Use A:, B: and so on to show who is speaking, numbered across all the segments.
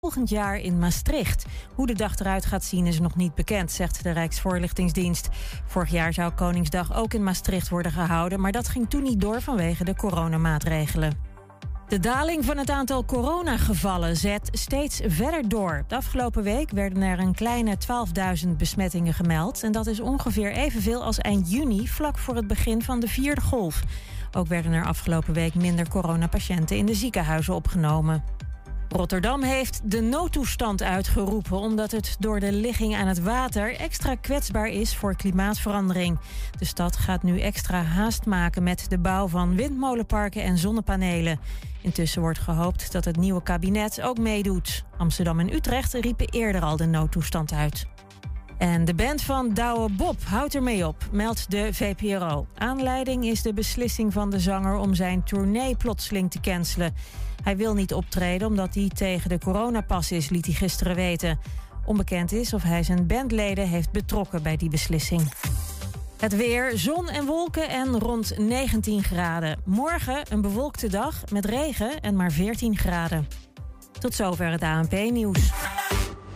A: volgend jaar in Maastricht. Hoe de dag eruit gaat zien is nog niet bekend, zegt de Rijksvoorlichtingsdienst. Vorig jaar zou Koningsdag ook in Maastricht worden gehouden, maar dat ging toen niet door vanwege de coronamaatregelen. De daling van het aantal coronagevallen zet steeds verder door. De afgelopen week werden er een kleine 12.000 besmettingen gemeld. En dat is ongeveer evenveel als eind juni, vlak voor het begin van de vierde golf. Ook werden er afgelopen week minder coronapatiënten in de ziekenhuizen opgenomen. Rotterdam heeft de noodtoestand uitgeroepen omdat het door de ligging aan het water extra kwetsbaar is voor klimaatverandering. De stad gaat nu extra haast maken met de bouw van windmolenparken en zonnepanelen. Intussen wordt gehoopt dat het nieuwe kabinet ook meedoet. Amsterdam en Utrecht riepen eerder al de noodtoestand uit. En de band van Douwe Bob houdt ermee op, meldt de VPRO. Aanleiding is de beslissing van de zanger om zijn tournee plotseling te cancelen. Hij wil niet optreden omdat hij tegen de coronapas is, liet hij gisteren weten. Onbekend is of hij zijn bandleden heeft betrokken bij die beslissing. Het weer, zon en wolken en rond 19 graden. Morgen een bewolkte dag met regen en maar 14 graden. Tot zover het ANP-nieuws.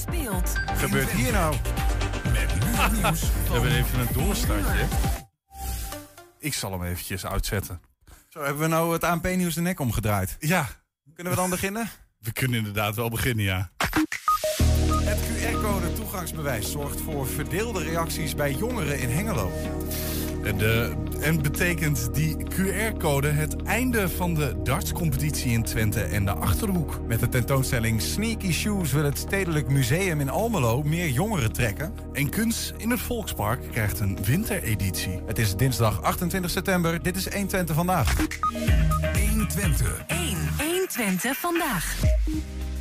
B: Speelt.
C: gebeurt hier nou? Met nu nieuws. We hebben even een doorstartje. Ik zal hem eventjes uitzetten.
D: Zo, hebben we nou het ANP-nieuws de nek omgedraaid?
C: Ja,
D: Kunnen we dan beginnen?
C: we kunnen inderdaad wel beginnen, ja.
D: Het QR-code toegangsbewijs zorgt voor verdeelde reacties bij jongeren in Hengelo.
C: En, de, en betekent die QR-code het einde van de dartscompetitie in Twente en de Achterhoek?
D: Met de tentoonstelling Sneaky Shoes wil het Stedelijk Museum in Almelo meer jongeren trekken.
C: En Kunst in het Volkspark krijgt een wintereditie.
D: Het is dinsdag 28 september. Dit is 120 vandaag.
C: 120.
B: 1. 120 vandaag.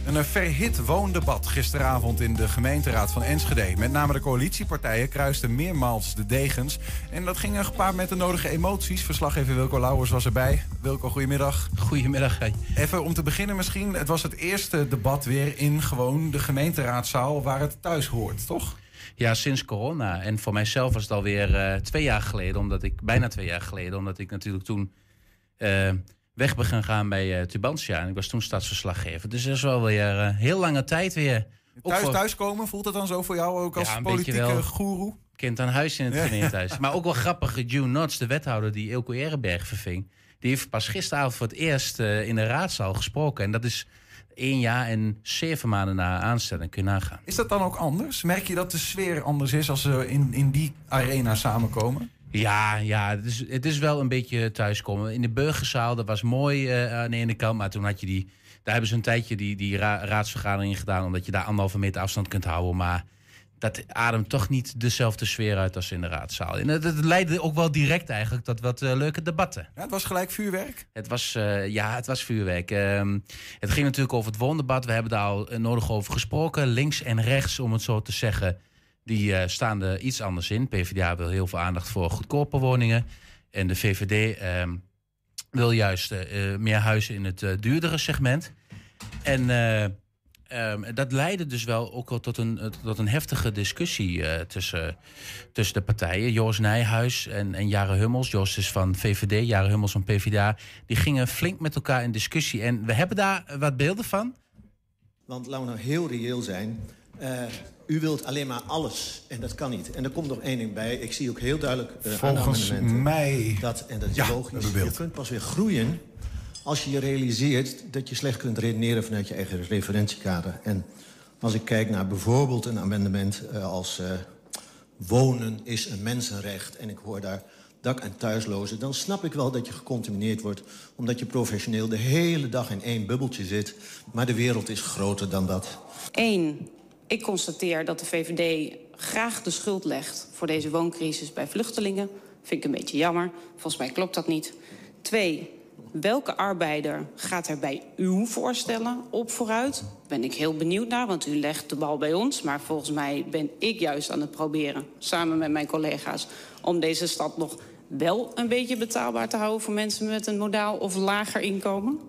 D: Een verhit woondebat gisteravond in de gemeenteraad van Enschede. Met name de coalitiepartijen kruisten meermaals de degens. En dat ging gepaard met de nodige emoties. Verslaggever Wilco Lauwers was erbij. Wilco, goedemiddag.
E: Goedemiddag. hey.
D: Even om te beginnen misschien. Het was het eerste debat weer in gewoon de gemeenteraadzaal waar het thuis hoort, toch?
E: Ja, sinds corona. En voor mijzelf was het alweer eh twee jaar geleden, omdat ik bijna twee jaar geleden, omdat ik natuurlijk toen eh, weg ben gaan bij eh, Tubantia. En ik was toen stadsverslaggever. Dus dat is wel weer eh, heel lange tijd weer.
D: Thuis
E: voor
D: thuiskomen, voelt het dan zo voor jou ook als
E: Ja,
D: politieke goeroe?
E: kind aan huis in het gemeentehuis. Maar ook wel grappig, June Notts, de wethouder die Ilko Ehrenberg verving. Die heeft pas gisteravond voor het eerst eh, in de raadzaal gesproken. En dat is één jaar en zeven maanden na aanstelling. Kun je nagaan.
D: Is dat dan ook anders? Merk je dat de sfeer anders is als ze in, in die arena samenkomen?
E: Ja, ja het, is, het is wel een beetje thuiskomen. In de burgerzaal, dat was mooi eh, aan de ene kant. Maar toen had je die... Daar hebben ze een tijdje die, die ra- raadsvergadering gedaan... omdat je daar anderhalve meter afstand kunt houden. Maar dat ademt toch niet dezelfde sfeer uit als in de raadzaal. En het, het leidde ook wel direct eigenlijk tot wat eh, leuke debatten.
D: Ja, het was gelijk vuurwerk.
E: Het was, eh, ja, het was vuurwerk. Ehm, het ging natuurlijk over het woondebat. We hebben daar al nodig over gesproken. Links en rechts, om het zo te zeggen, die eh, staan er iets anders in. PvdA wil heel veel aandacht voor goedkope woningen. En de VVD ehm, wil juist eh, eh, meer huizen in het duurdere segment. En eh, ehm, dat leidde dus wel ook wel tot een, een heftige discussie tussen, tussen de partijen. Joris Nijhuis en, en Jare Hummels. Joris is van VVD, Jare Hummels van PvdA. Die gingen flink met elkaar in discussie. En we hebben daar wat beelden van.
F: Want laten we nou heel reëel zijn. Eh, u wilt alleen maar alles. En dat kan niet. En er komt nog één ding bij. Ik zie ook heel duidelijk eh, aan de
D: Volgens
F: amendementen
D: mij...
F: Dat, en dat is
D: Ja, we
F: logisch.
D: hebben
F: Je kunt pas weer groeien als je je realiseert dat je slecht kunt redeneren vanuit je eigen referentiekader. En als ik kijk naar bijvoorbeeld een amendement eh, als eh, wonen is een mensenrecht en ik hoor daar dak- en thuislozen, dan snap ik wel dat je gecontamineerd wordt omdat je professioneel de hele dag in één bubbeltje zit. Maar de wereld is groter dan dat.
G: Eén, ik constateer dat de VVD graag de schuld legt voor deze wooncrisis bij vluchtelingen. Vind ik een beetje jammer. Volgens mij klopt dat niet. Twee, welke arbeider gaat er bij uw voorstellen op vooruit? Ben ik heel benieuwd naar, want u legt de bal bij ons. Maar volgens mij ben ik juist aan het proberen, samen met mijn collega's... om deze stad nog wel een beetje betaalbaar te houden... voor mensen met een modaal of lager inkomen.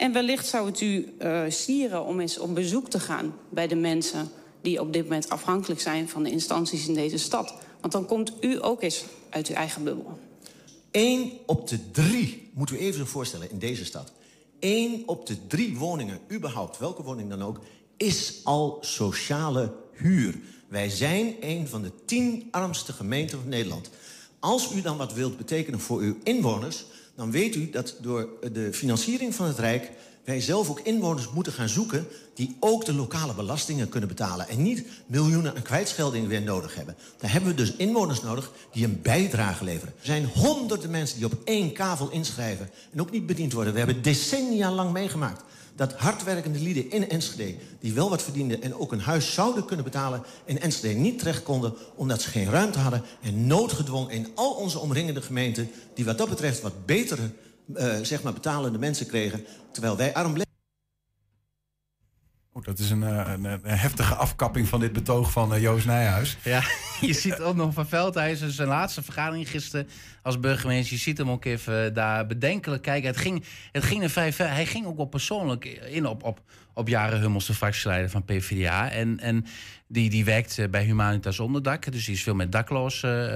G: En wellicht zou het u uh, sieren om eens op bezoek te gaan bij de mensen die op dit moment afhankelijk zijn van de instanties in deze stad. Want dan komt u ook eens uit uw eigen bubbel.
F: Eén op de drie, moet u even zich voorstellen, in deze stad. Eén op de drie woningen, überhaupt, welke woning dan ook... is al sociale huur. Wij zijn een van de tien armste gemeenten van Nederland. Als u dan wat wilt betekenen voor uw inwoners... dan weet u dat door de financiering van het Rijk wij zelf ook inwoners moeten gaan zoeken... die ook de lokale belastingen kunnen betalen... en niet miljoenen aan kwijtscheldingen weer nodig hebben. Daar hebben we dus inwoners nodig die een bijdrage leveren. Er zijn honderden mensen die op één kavel inschrijven... en ook niet bediend worden. We hebben decennia lang meegemaakt dat hardwerkende lieden in Enschede... die wel wat verdienden en ook een huis zouden kunnen betalen... in Enschede niet terecht konden omdat ze geen ruimte hadden... en noodgedwongen in al onze omringende gemeenten... die wat dat betreft wat betere uh, zeg maar betalende mensen kregen... terwijl wij arm bleven.
D: Oh, dat is een, eh, een, een, heftige afkapping van dit betoog van uh, Joost Nijhuis.
E: Ja, je ziet ook nog van Veldhuizen zijn laatste vergadering gisteren als burgemeester. Je ziet hem ook even daar bedenkelijk kijken. Het ging, het ging vrij ver. Hij ging ook wel persoonlijk in op, op, op Jaren Hummels, de fractieleider van PvdA. En, en die, die werkt bij Humanitas Onderdak. Dus die is veel met daklozen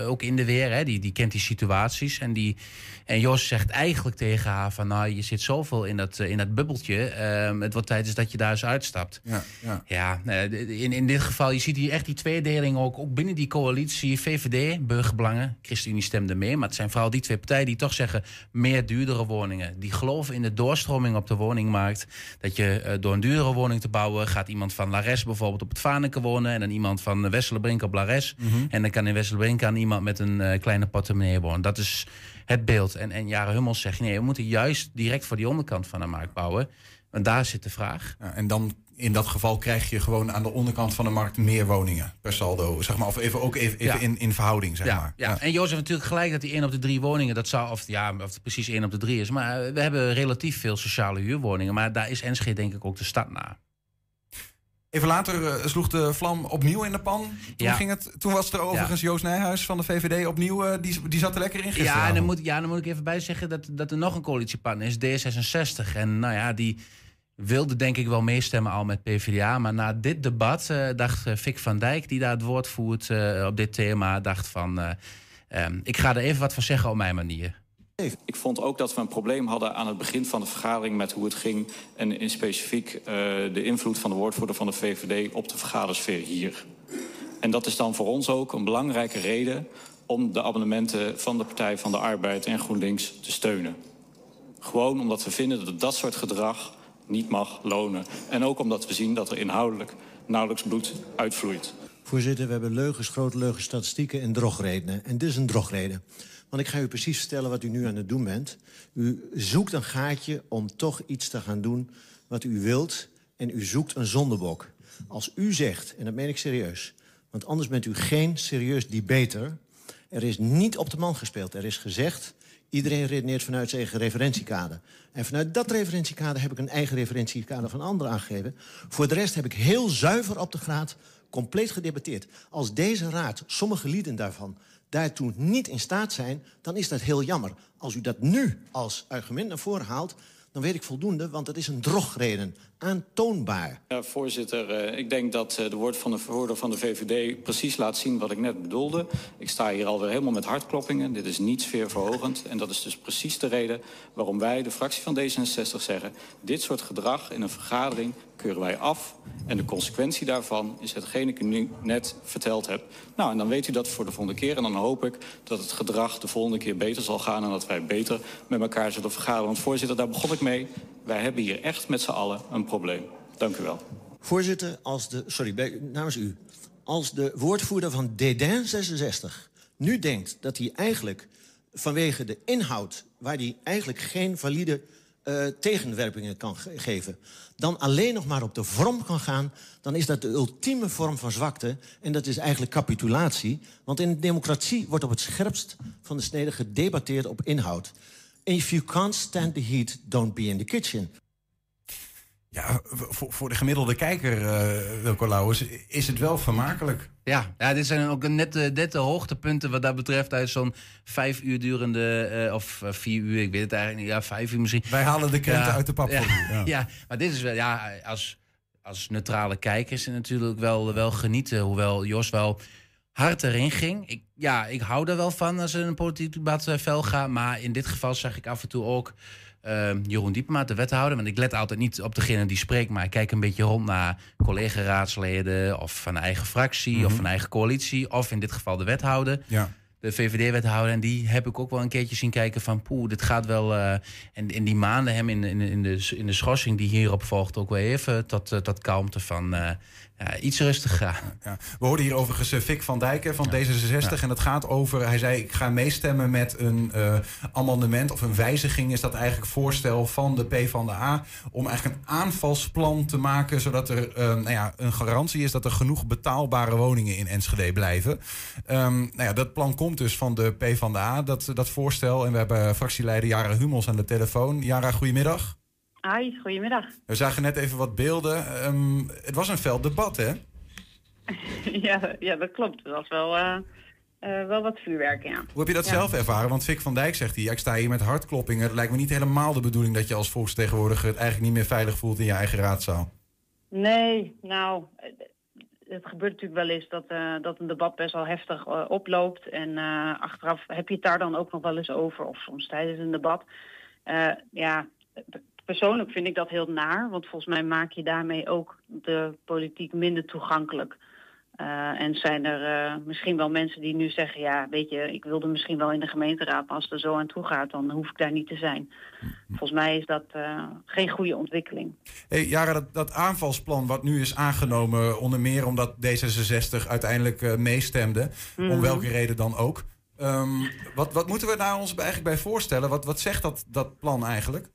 E: uh, ook in de weer. Hè. Die, die kent die situaties. En, die, en Jos zegt eigenlijk tegen haar van... nou, je zit zoveel in dat, in dat bubbeltje. Uh, het wordt tijd is dat je daar eens uitstapt.
D: Ja, ja.
E: ja in, in dit geval, je ziet hier echt die tweedeling ook, ook binnen die coalitie. VVD, burgerbelangen, ChristenUnie stemde mee. Maar het zijn vooral die twee partijen die toch zeggen... meer duurdere woningen. Die geloven in de doorstroming op de woningmarkt. Dat je uh, door een duurdere woning te bouwen... gaat iemand van Lares bijvoorbeeld op het Vaneke wonen... en dan iemand van Wesselenbrink op Lares. Mm -hmm. En dan kan in Wesselenbrink aan iemand met een uh, kleine portemonnee wonen. Dat is het beeld. En, en Jaren Hummels zegt... nee, we moeten juist direct voor die onderkant van de markt bouwen... Want daar zit de vraag.
D: Ja, en dan in dat geval krijg je gewoon aan de onderkant van de markt meer woningen per saldo. Zeg maar. Of even, ook even, even ja. in, in verhouding, zeg
E: ja,
D: maar.
E: Ja. En Jozef natuurlijk gelijk dat die 1 op de 3 woningen, dat zou, of ja, of het precies 1 op de 3 is. Maar we hebben relatief veel sociale huurwoningen. Maar daar is Enschede denk ik ook de stad naar.
D: Even later uh, sloeg de vlam opnieuw in de pan. Toen,
E: Ja.
D: ging het, toen was er overigens Joost Nijhuis van de VVD opnieuw. uh, die, die zat er lekker in
E: Ja, en dan moet, ja, dan moet ik even bij zeggen dat, dat er nog een coalitiepartner is, D66. En nou ja, die wilde denk ik wel meestemmen al met PvdA. Maar na dit debat eh, dacht Fik van Dijk, die daar het woord voert op dit thema, dacht van... um, ik ga er even wat van zeggen op mijn manier.
H: Ik vond ook dat we een probleem hadden aan het begin van de vergadering met hoe het ging. En in specifiek uh, de invloed van de woordvoerder van de VVD op de vergadersfeer hier. En dat is dan voor ons ook een belangrijke reden om de abonnementen van de Partij van de Arbeid en GroenLinks te steunen. Gewoon omdat we vinden dat dat soort gedrag niet mag lonen. En ook omdat we zien dat er inhoudelijk nauwelijks bloed uitvloeit.
F: Voorzitter, we hebben leugens, grote leugens, statistieken en drogredenen. En dit is een drogreden. Want ik ga u precies vertellen wat u nu aan het doen bent. U zoekt een gaatje om toch iets te gaan doen wat u wilt. En u zoekt een zondebok. Als u zegt, en dat meen ik serieus... want anders bent u geen serieus debater... er is niet op de man gespeeld. Er is gezegd, iedereen redeneert vanuit zijn eigen referentiekader. En vanuit dat referentiekader heb ik een eigen referentiekader van anderen aangegeven. Voor de rest heb ik heel zuiver op de graad compleet gedebatteerd. Als deze raad, sommige lieden daarvan daartoe niet in staat zijn, dan is dat heel jammer. Als u dat nu als argument naar voren haalt, dan weet ik voldoende, want het is een drogreden. Aantoonbaar.
H: Ja, voorzitter, uh, ik denk dat uh, de woordvoerder van de VVD precies laat zien wat ik net bedoelde. Ik sta hier alweer helemaal met hartkloppingen. Dit is niet sfeerverhogend. En dat is dus precies de reden waarom wij, de fractie van D66, zeggen... dit soort gedrag in een vergadering keuren wij af. En de consequentie daarvan is hetgene ik u nu net verteld heb. Nou, en dan weet u dat voor de volgende keer. En dan hoop ik dat het gedrag de volgende keer beter zal gaan... en dat wij beter met elkaar zullen vergaderen. Want voorzitter, daar begon ik mee. Wij hebben hier echt met z'n allen een probleem. Dank u wel.
F: Voorzitter, als de, sorry, namens u. Als de woordvoerder van Dédain 66 nu denkt dat hij eigenlijk vanwege de inhoud... waar hij eigenlijk geen valide uh, tegenwerpingen kan ge geven... dan alleen nog maar op de vorm kan gaan... dan is dat de ultieme vorm van zwakte. En dat is eigenlijk capitulatie. Want in de democratie wordt op het scherpst van de snede gedebatteerd op inhoud. If you can't stand the heat, don't be in the kitchen.
D: Ja, voor, voor de gemiddelde kijker, uh, Wilco Lauwers, is het wel vermakelijk.
E: Ja, ja dit zijn ook net, de, net de hoogtepunten wat dat betreft uit zo'n vijf uur durende, uh, of uh, vier uur, ik weet het eigenlijk niet, ja, vijf uur misschien.
D: Wij halen de krenten ja, uit de pap.
E: Ja, ja. ja, maar dit is wel, ja, als, als neutrale kijker is het natuurlijk wel, wel genieten, hoewel Jos wel hard erin ging. Ik, ja, ik hou er wel van als er een politiek debat fel gaat, maar in dit geval zeg ik af en toe ook... Uh, Jeroen Diepema, de wethouder. Want ik let altijd niet op degene die spreekt, maar ik kijk een beetje rond naar collega-raadsleden of van eigen fractie of
D: Mhm.
E: van eigen coalitie. Of in dit geval de wethouder.
D: Ja.
E: De VVD-wethouder. En die heb ik ook wel een keertje zien kijken van poeh, dit gaat wel. eh, en in die maanden hem in, in, in, de, in de schorsing die hierop volgt ook wel even tot, uh, tot kalmte van uh, ja, iets rustiger.
D: Ja. We hoorden hier overigens uh, Vic van Dijken van ja. D66. Ja. En het gaat over, hij zei ik ga meestemmen met een uh, amendement of een wijziging. Is dat eigenlijk voorstel van de P van de A. Om eigenlijk een aanvalsplan te maken. Zodat er uh, nou ja, een garantie is dat er genoeg betaalbare woningen in Enschede blijven. Um, nou ja, dat plan komt dus van de P van de A, dat, dat voorstel. En we hebben fractieleider Jara Hummels aan de telefoon. Jara, goedemiddag.
I: Hi, goedemiddag.
D: We zagen net even wat beelden. Um, het was een fel debat, hè?
I: ja, ja, dat klopt. Het was wel, uh, uh, wel wat vuurwerk, ja.
D: Hoe heb je dat
I: ja.
D: zelf ervaren? Want Vic van Dijk zegt hier, ik sta hier met hartkloppingen. Het lijkt me niet helemaal de bedoeling dat je als volksvertegenwoordiger... het eigenlijk niet meer veilig voelt in je eigen raadzaal.
I: Nee, nou... Het gebeurt natuurlijk wel eens dat, uh, dat een debat best wel heftig uh, oploopt. En achteraf heb je het daar dan ook nog wel eens over. Of soms tijdens een debat. ja, persoonlijk vind ik dat heel naar, want volgens mij maak je daarmee ook de politiek minder toegankelijk. Uh, en zijn er uh, misschien wel mensen die nu zeggen, ja, weet je, ik wilde misschien wel in de gemeenteraad, maar als het er zo aan toe gaat, dan hoef ik daar niet te zijn. Volgens mij is dat uh, geen goede ontwikkeling.
D: Hey, Jara, dat, dat, aanvalsplan wat nu is aangenomen, onder meer omdat D66 uiteindelijk meestemde, mm -hmm. om welke reden dan ook. Um, wat, wat moeten we daar ons eigenlijk bij voorstellen? Wat, wat zegt dat, dat plan eigenlijk?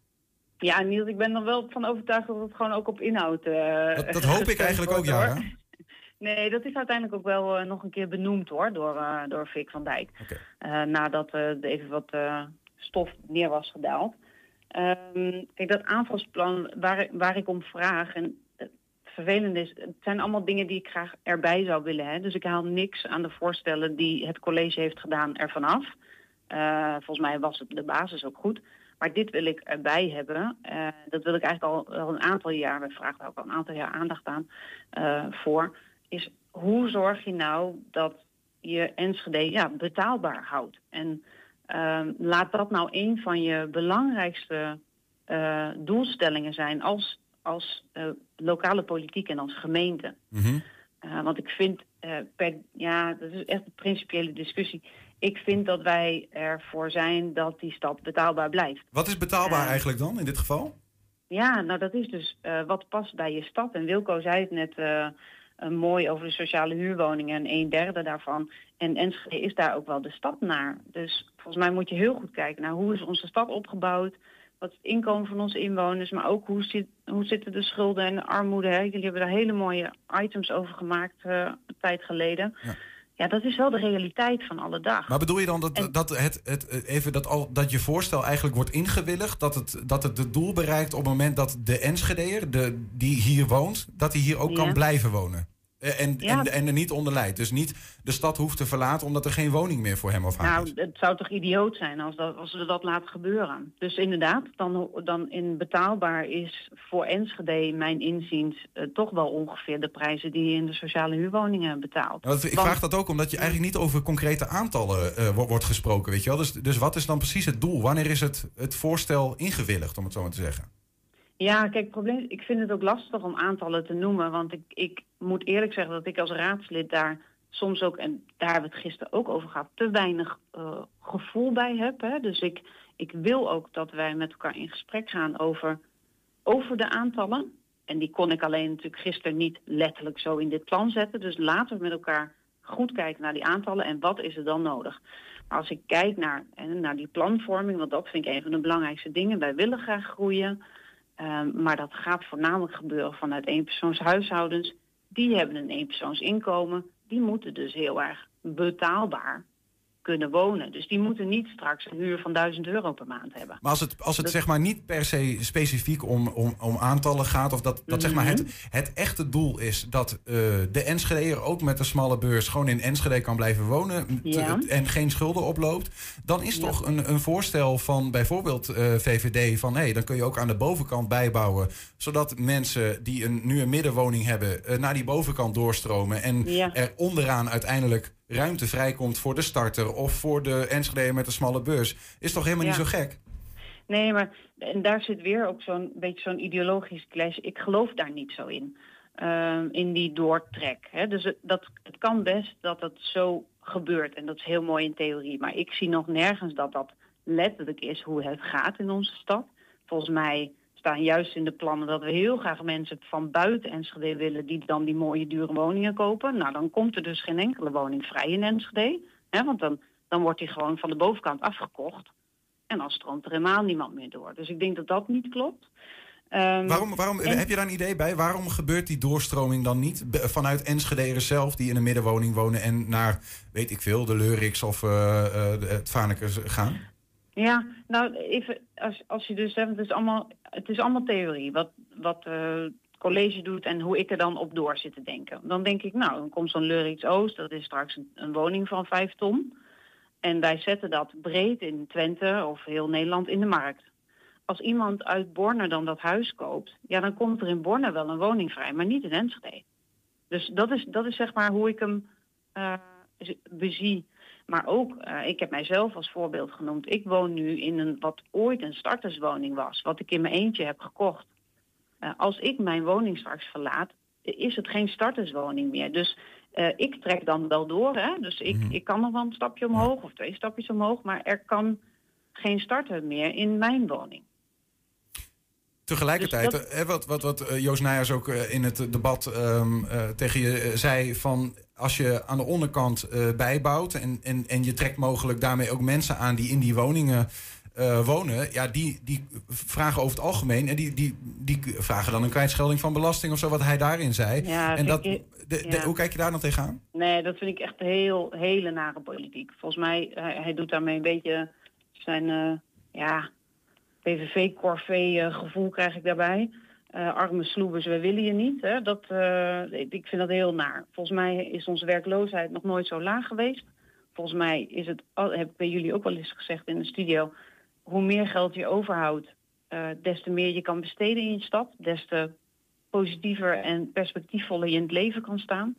I: Ja, Niels, ik ben er wel van overtuigd dat het gewoon ook op inhoud. Uh,
D: dat, dat hoop ik eigenlijk ook, ja.
I: Nee, dat is uiteindelijk ook wel uh, nog een keer benoemd hoor, door, uh, door Vic van Dijk.
D: Okay.
I: nadat er even wat stof neer was gedaald. Um, kijk, dat aanvalsplan waar, waar ik om vraag, en het vervelende is, het zijn allemaal dingen die ik graag erbij zou willen. Hè? Dus ik haal niks aan de voorstellen die het college heeft gedaan ervan af. volgens mij was het de basis ook goed. Maar dit wil ik erbij hebben. Uh, dat wil ik eigenlijk al, al een aantal jaar, we vragen daar ook al een aantal jaar aandacht aan uh, voor. Is hoe zorg je nou dat je Enschede ja, betaalbaar houdt? En uh, laat dat nou een van je belangrijkste uh, doelstellingen zijn als, als lokale politiek en als gemeente.
D: Mm -hmm.
I: want ik vind, per, ja, dat is echt een principiële discussie ik vind dat wij ervoor zijn dat die stad betaalbaar blijft.
D: Wat is betaalbaar uh, eigenlijk dan in dit geval?
I: Ja, nou dat is dus uh, wat past bij je stad. En Wilco zei het net uh, mooi over de sociale huurwoningen en een derde daarvan. En Enschede is daar ook wel de stad naar. Dus volgens mij moet je heel goed kijken naar hoe is onze stad opgebouwd. Wat is het inkomen van onze inwoners, maar ook hoe, zit, hoe zitten de schulden en de armoede. Hè? Jullie hebben daar hele mooie items over gemaakt een tijd geleden.
D: Ja.
I: Ja, dat is wel de realiteit van alle dag.
D: Maar bedoel je dan dat,
I: En-
D: dat, het, het, even dat, al, dat je voorstel eigenlijk wordt ingewilligd? Dat het, dat het het doel bereikt op het moment dat de Enschedeer, de, die hier woont, dat hij hier ook
I: Ja.
D: kan blijven wonen? Eh, En,
I: Ja.
D: en, en er niet onder lijdt. Dus niet de stad hoeft te verlaten omdat er geen woning meer voor hem of haar
I: Nou,
D: is.
I: het zou toch idioot zijn als, dat, als we dat laten gebeuren. Dus inderdaad, dan, dan in betaalbaar is voor Enschede, mijn inziens, eh, toch wel ongeveer de prijzen die je in de sociale huurwoningen betaalt.
D: Dat- ik
I: Want-
D: vraag dat ook omdat je eigenlijk niet over concrete aantallen eh, wo- wordt gesproken. Weet je wel? Dus, dus wat is dan precies het doel? Wanneer is het, het voorstel ingewilligd, om het zo maar te zeggen?
I: Ja, kijk, probleem ik vind het ook lastig om aantallen te noemen. Want ik, ik moet eerlijk zeggen dat ik als raadslid daar soms ook, en daar hebben we het gisteren ook over gehad, te weinig eh, gevoel bij heb. Hè? Dus ik, ik wil ook dat wij met elkaar in gesprek gaan over, over de aantallen. En die kon ik alleen natuurlijk gisteren niet letterlijk zo in dit plan zetten. Dus laten we met elkaar goed kijken naar die aantallen en wat is er dan nodig. Maar als ik kijk naar, naar die planvorming, want dat vind ik een van de belangrijkste dingen. Wij willen graag groeien, ehm, maar dat gaat voornamelijk gebeuren vanuit eenpersoonshuishoudens. Die hebben een eenpersoonsinkomen. Die moeten dus heel erg betaalbaar kunnen wonen. Dus die moeten niet straks een huur van 1000 euro per maand hebben.
D: Maar als het, als het zeg maar niet per se specifiek om, om, om aantallen gaat, of dat, dat zeg maar het, mhm. het echte doel is dat uh, de Enschedeer ook met een smalle beurs gewoon in Enschede kan blijven wonen en geen schulden oploopt, dan is toch een, een voorstel van bijvoorbeeld uh, eh, VVD van hé, hey, dan kun je ook aan de bovenkant bijbouwen, zodat mensen die een, nu een middenwoning hebben, uh, naar die bovenkant doorstromen en er onderaan uiteindelijk ruimte vrijkomt voor de starter of voor de Enschede met een smalle beurs, is toch helemaal niet zo gek?
I: Nee, maar en daar zit weer ook zo'n beetje zo'n ideologisch clash. Ik geloof daar niet zo in. Ehm, in die doortrek. Hè. Dus het, dat, het kan best dat het zo gebeurt. En dat is heel mooi in theorie. Maar ik zie nog nergens dat dat letterlijk is hoe het gaat in onze stad. Volgens mij staan juist in de plannen dat we heel graag mensen van buiten Enschede willen die dan die mooie dure woningen kopen. Nou, dan komt er dus geen enkele woning vrij in Enschede. Hè, want dan, dan wordt die gewoon van de bovenkant afgekocht. En dan stroomt er helemaal niemand meer door. Dus ik denk dat dat niet klopt.
D: Um, waarom, waarom heb je daar een idee bij? Waarom gebeurt die doorstroming dan niet vanuit Enschede zelf die in een middenwoning wonen en naar, weet ik veel, de Leurix of uh, uh, het Vanekers gaan?
I: Ja, nou even, als, als je dus zegt, het is allemaal, het is allemaal theorie, wat, wat uh, het college doet en hoe ik er dan op door zit te denken. Dan denk ik, nou, dan komt zo'n Leurits Oost, dat is straks een, een, woning van vijf ton. En wij zetten dat breed in Twente of heel Nederland in de markt. Als iemand uit Borne dan dat huis koopt, ja, dan komt er in Borne wel een woning vrij, maar niet in Enschede. Dus dat is, dat is zeg maar hoe ik hem uh, bezie. Maar ook, uh, ik heb mijzelf als voorbeeld genoemd. Ik woon nu in een wat ooit een starterswoning was, wat ik in mijn eentje heb gekocht. Uh, als ik mijn woning straks verlaat, is het geen starterswoning meer. Dus uh, ik trek dan wel door. Hè? Dus ik, mm. ik kan nog wel een stapje omhoog of twee stapjes omhoog, maar er kan geen starter meer in mijn woning.
D: Tegelijkertijd, dus wat, wat, wat Joost Nijers ook in het debat um, tegen je zei van als je aan de onderkant uh, bijbouwt en, en, en je trekt mogelijk daarmee ook mensen aan die in die woningen uh, wonen, ja, die, die vragen over het algemeen en die, die, die vragen dan een kwijtschelding van belasting of zo, wat hij daarin zei.
I: Ja,
D: en dat, de, de, hoe kijk je daar dan tegenaan?
I: Nee, dat vind ik echt heel, hele nare politiek. Volgens mij, hij, hij doet daarmee een beetje zijn, uh, ja, PVV-corvée gevoel krijg ik daarbij. Uh, arme sloebers, we willen je niet. Hè? Dat, uh, ik vind dat heel naar. Volgens mij is onze werkloosheid nog nooit zo laag geweest. Volgens mij is het, heb ik bij jullie ook wel eens gezegd in de studio, hoe meer geld je overhoudt, uh, des te meer je kan besteden in je stad, des te positiever en perspectiefvoller je in het leven kan staan.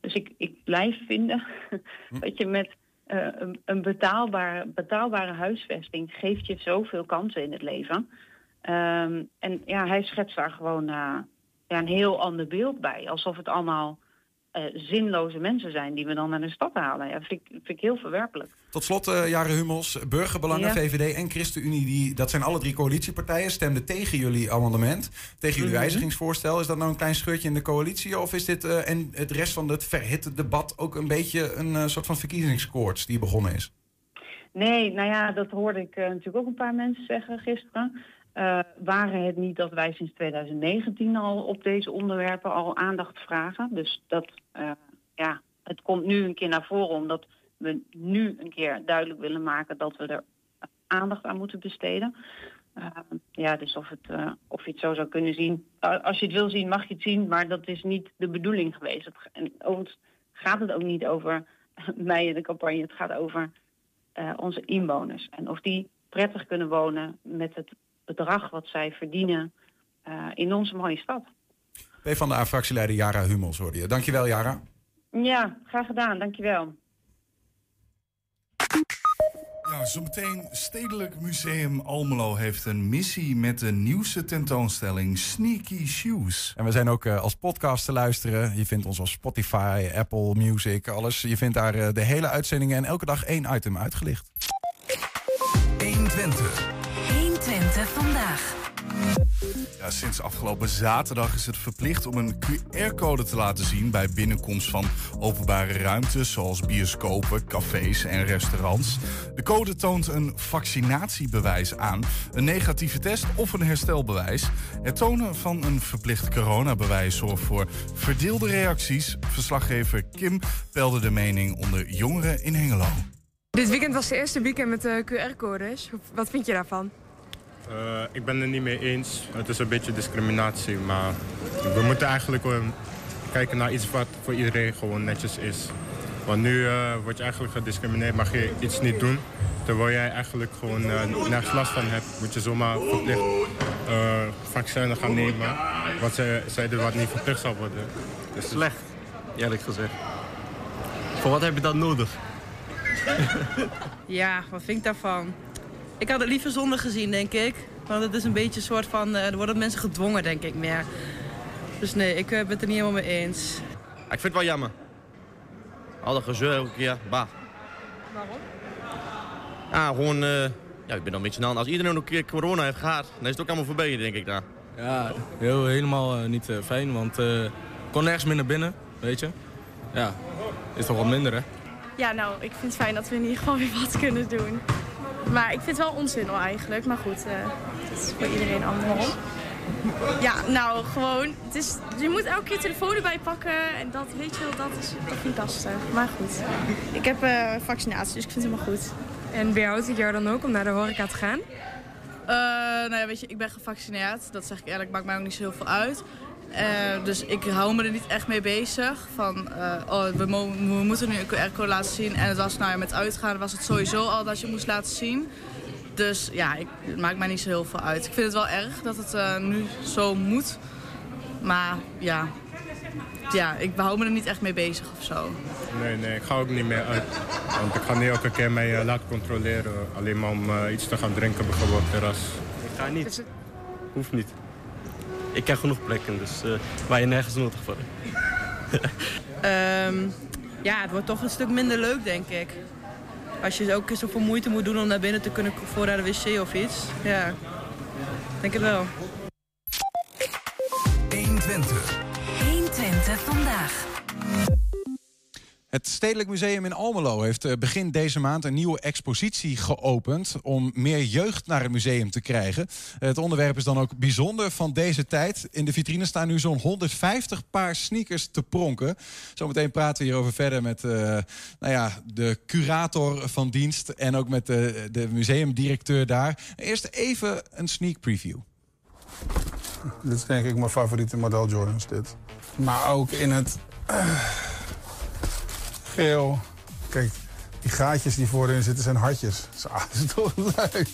I: Dus ik, ik blijf vinden hm. dat je met een, een betaalbare, betaalbare huisvesting geeft je zoveel kansen in het leven. Um, en ja, hij schetst daar gewoon uh, ja, een heel ander beeld bij. Alsof het allemaal uh, zinloze mensen zijn die we dan naar de stad halen. Ja, vind ik, vind ik heel verwerpelijk.
D: Tot slot, uh, Jaren Hummels, Burgerbelangen, ja. VVD en ChristenUnie, die, dat zijn alle drie coalitiepartijen, stemden tegen jullie amendement, tegen jullie mm -hmm. wijzigingsvoorstel. Is dat nou een klein scheurtje in de coalitie? Of is dit uh, en het rest van het verhitte debat ook een beetje een soort van verkiezingskoorts die begonnen is?
I: Nee, nou ja, dat hoorde ik natuurlijk ook een paar mensen zeggen gisteren. Uh, waren het niet dat wij sinds 2019 al op deze onderwerpen al aandacht vragen. Dus dat, uh, ja, het komt nu een keer naar voren omdat we nu een keer duidelijk willen maken dat we er aandacht aan moeten besteden. Uh, ja, dus of, het, of je het zo zou kunnen zien. als je het wil zien, mag je het zien, maar dat is niet de bedoeling geweest. Het, en overigens gaat het ook niet over mij in de campagne. Het gaat over onze inwoners. En of die prettig kunnen wonen met het bedrag wat zij verdienen uh, in onze mooie stad.
D: P van de A-fractieleider Jara Hummels hoorde je. Dankjewel Jara.
I: Ja, graag gedaan. Dankjewel.
C: Ja, zometeen Stedelijk Museum Almelo heeft een missie met de nieuwste tentoonstelling Sneaky Shoes.
D: En we zijn ook uh, als podcast te luisteren. Je vindt ons op Spotify, Apple Music, alles. Je vindt daar uh, de hele uitzendingen en elke dag één item uitgelicht.
J: 120. 120 vandaag.
C: Ja, sinds afgelopen zaterdag is het verplicht om een QR-code te laten zien bij binnenkomst van openbare ruimtes zoals bioscopen, cafés en restaurants. De code toont een vaccinatiebewijs aan, een negatieve test of een herstelbewijs. Het tonen van een verplicht coronabewijs zorgt voor verdeelde reacties. Verslaggever Kim peilde de mening onder jongeren in Hengelo.
J: Dit weekend was de eerste weekend met de QR-codes. Wat vind je daarvan?
K: Uh, ik ben het niet mee eens. Het is een beetje discriminatie, maar we moeten eigenlijk uh, kijken naar iets wat voor iedereen gewoon netjes is. Want nu uh, word je eigenlijk gediscrimineerd, mag je iets niet doen. Terwijl jij eigenlijk gewoon nergens last van hebt, moet je zomaar verplicht vaccins gaan nemen. Wat zij zeiden wat niet verplicht zal worden.
L: Dus Slecht, eerlijk gezegd. Voor wat heb je dat nodig?
M: ja, wat vind ik daarvan? Ik had het liever zonder gezien, denk ik. Want het is een beetje een soort van... Uh, er worden mensen gedwongen, denk ik, meer. Dus nee, ik uh, ben het er niet helemaal mee eens.
L: Ik vind het wel jammer. Al dat gezeur elke keer, bah.
M: Waarom?
L: Ja, gewoon... Uh, ja, ik ben dan een beetje aan. Als iedereen een keer corona heeft gehad, dan is het ook allemaal voorbij, denk ik daar.
N: Ja, heel, helemaal niet fijn, want ik kon nergens meer naar binnen, weet je. Ja, is toch wat minder, hè?
O: Ja, nou, ik vind het fijn dat we in ieder geval weer wat kunnen doen. Maar ik vind het wel onzin al eigenlijk. Maar goed, uh, het is voor iedereen andersom. Ja, nou gewoon, het is, je moet elke keer telefoon erbij pakken. En dat, weet je wel, dat is toch niet lastig. Maar goed, ik heb uh, vaccinatie, dus ik vind het helemaal goed.
J: En weerhoudt het jou dan ook om naar de horeca te gaan?
M: Uh, nou ja, weet je, ik ben gevaccineerd. Dat zeg ik eerlijk, maakt mij ook niet zo heel veel uit. Uh, dus ik hou me er niet echt mee bezig. Van, uh, oh, we, we, moeten nu een QR-code laten zien. En het was, nou ja, met uitgaan was het sowieso al dat je moest laten zien. Dus ja, ik, het maakt mij niet zo heel veel uit. Ik vind het wel erg dat het uh, nu zo moet. Maar ja, ja, ik hou me er niet echt mee bezig of zo.
K: Nee, nee, ik ga ook niet meer uit. Want ik ga niet elke keer mij laten controleren. Alleen maar om iets te gaan drinken bijvoorbeeld terras.
L: Ik ga niet. Hoeft niet ik ken genoeg plekken, dus uh, waar je nergens nodig voor
M: um, ja, het wordt toch een stuk minder leuk, denk ik. Als je ook zoveel moeite moet doen om naar binnen te kunnen voor naar de wc of iets. Ja, denk het wel.
P: 120. 120 vandaag.
D: Het Stedelijk Museum in Almelo heeft eh, begin deze maand een nieuwe expositie geopend om meer jeugd naar het museum te krijgen. Het onderwerp is dan ook bijzonder van deze tijd. In de vitrine staan nu zo'n 150 paar sneakers te pronken. Zometeen praten we hierover verder met uh, nou ja, de curator van dienst en ook met de, de museumdirecteur daar. Eerst even een sneak preview.
Q: Dit is denk ik mijn favoriete model Jordans, dit. Maar ook in het... Uh geel. Kijk, die gaatjes die voorin zitten zijn hartjes. Zo, dat is toch leuk.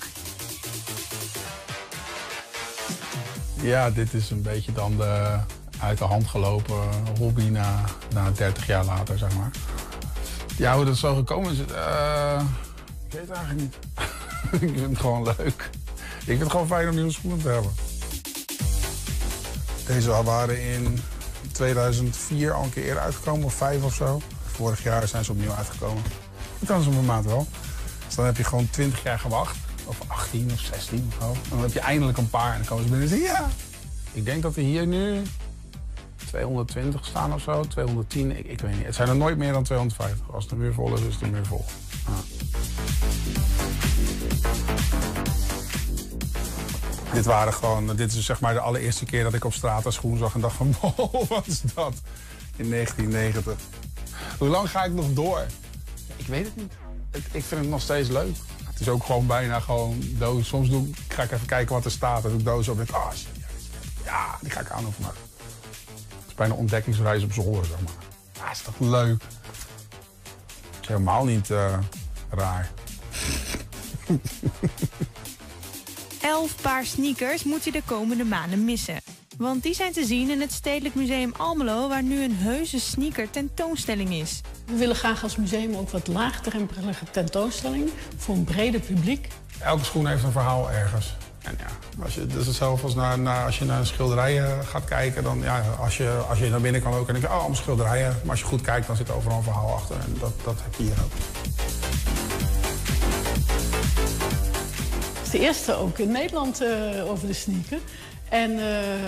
Q: Ja, dit is een beetje dan de uit de hand gelopen hobby na, na 30 jaar later, zeg maar. Ja, hoe dat zo gekomen is, uh, ik weet het eigenlijk niet. ik vind het gewoon leuk. Ik vind het gewoon fijn om nieuwe schoenen te hebben. Deze waren in 2004 al een keer eerder uitgekomen, of vijf of zo. Vorig jaar zijn ze opnieuw uitgekomen. Dat kan ze op een maand wel. Dus dan heb je gewoon 20 jaar gewacht. Of 18 of 16 of zo. Dan heb je eindelijk een paar en dan komen ze binnen en zeggen ja. Ik denk dat er hier nu 220 staan of zo. 210, ik, ik weet niet. Het zijn er nooit meer dan 250. Als er weer vol is, is er meer vol. Dit waren gewoon, dit is zeg maar de allereerste keer dat ik op straat een schoen zag en dacht van, wat is dat? In 1990. Hoe lang ga ik nog door? Ik weet het niet. Ik vind het nog steeds leuk. Het is ook gewoon bijna gewoon doos. Soms doe, ga ik even kijken wat er staat. En doe ik doos op en denk oh shit, ja, die ga ik aan vandaag. Het is bijna een ontdekkingsreis op zolder, zeg maar. Ja, is toch leuk? Het is helemaal niet uh, raar.
A: Elf paar sneakers moet je de komende maanden missen. Want die zijn te zien in het Stedelijk Museum Almelo... waar nu een heuse sneaker tentoonstelling is.
R: We willen graag als museum ook wat laagdrempelige tentoonstelling... voor een breder publiek.
Q: Elke schoen heeft een verhaal ergens. En ja, als je, dat is hetzelfde als naar, naar, als je naar een schilderij eh, gaat kijken. Dan, ja, als, je, als je naar binnen kan ook en denk je, oh, allemaal schilderijen. Maar als je goed kijkt, dan zit er overal een verhaal achter. En dat, dat heb je hier ook.
R: Het is de eerste ook in Nederland uh, over de sneaker. En uh,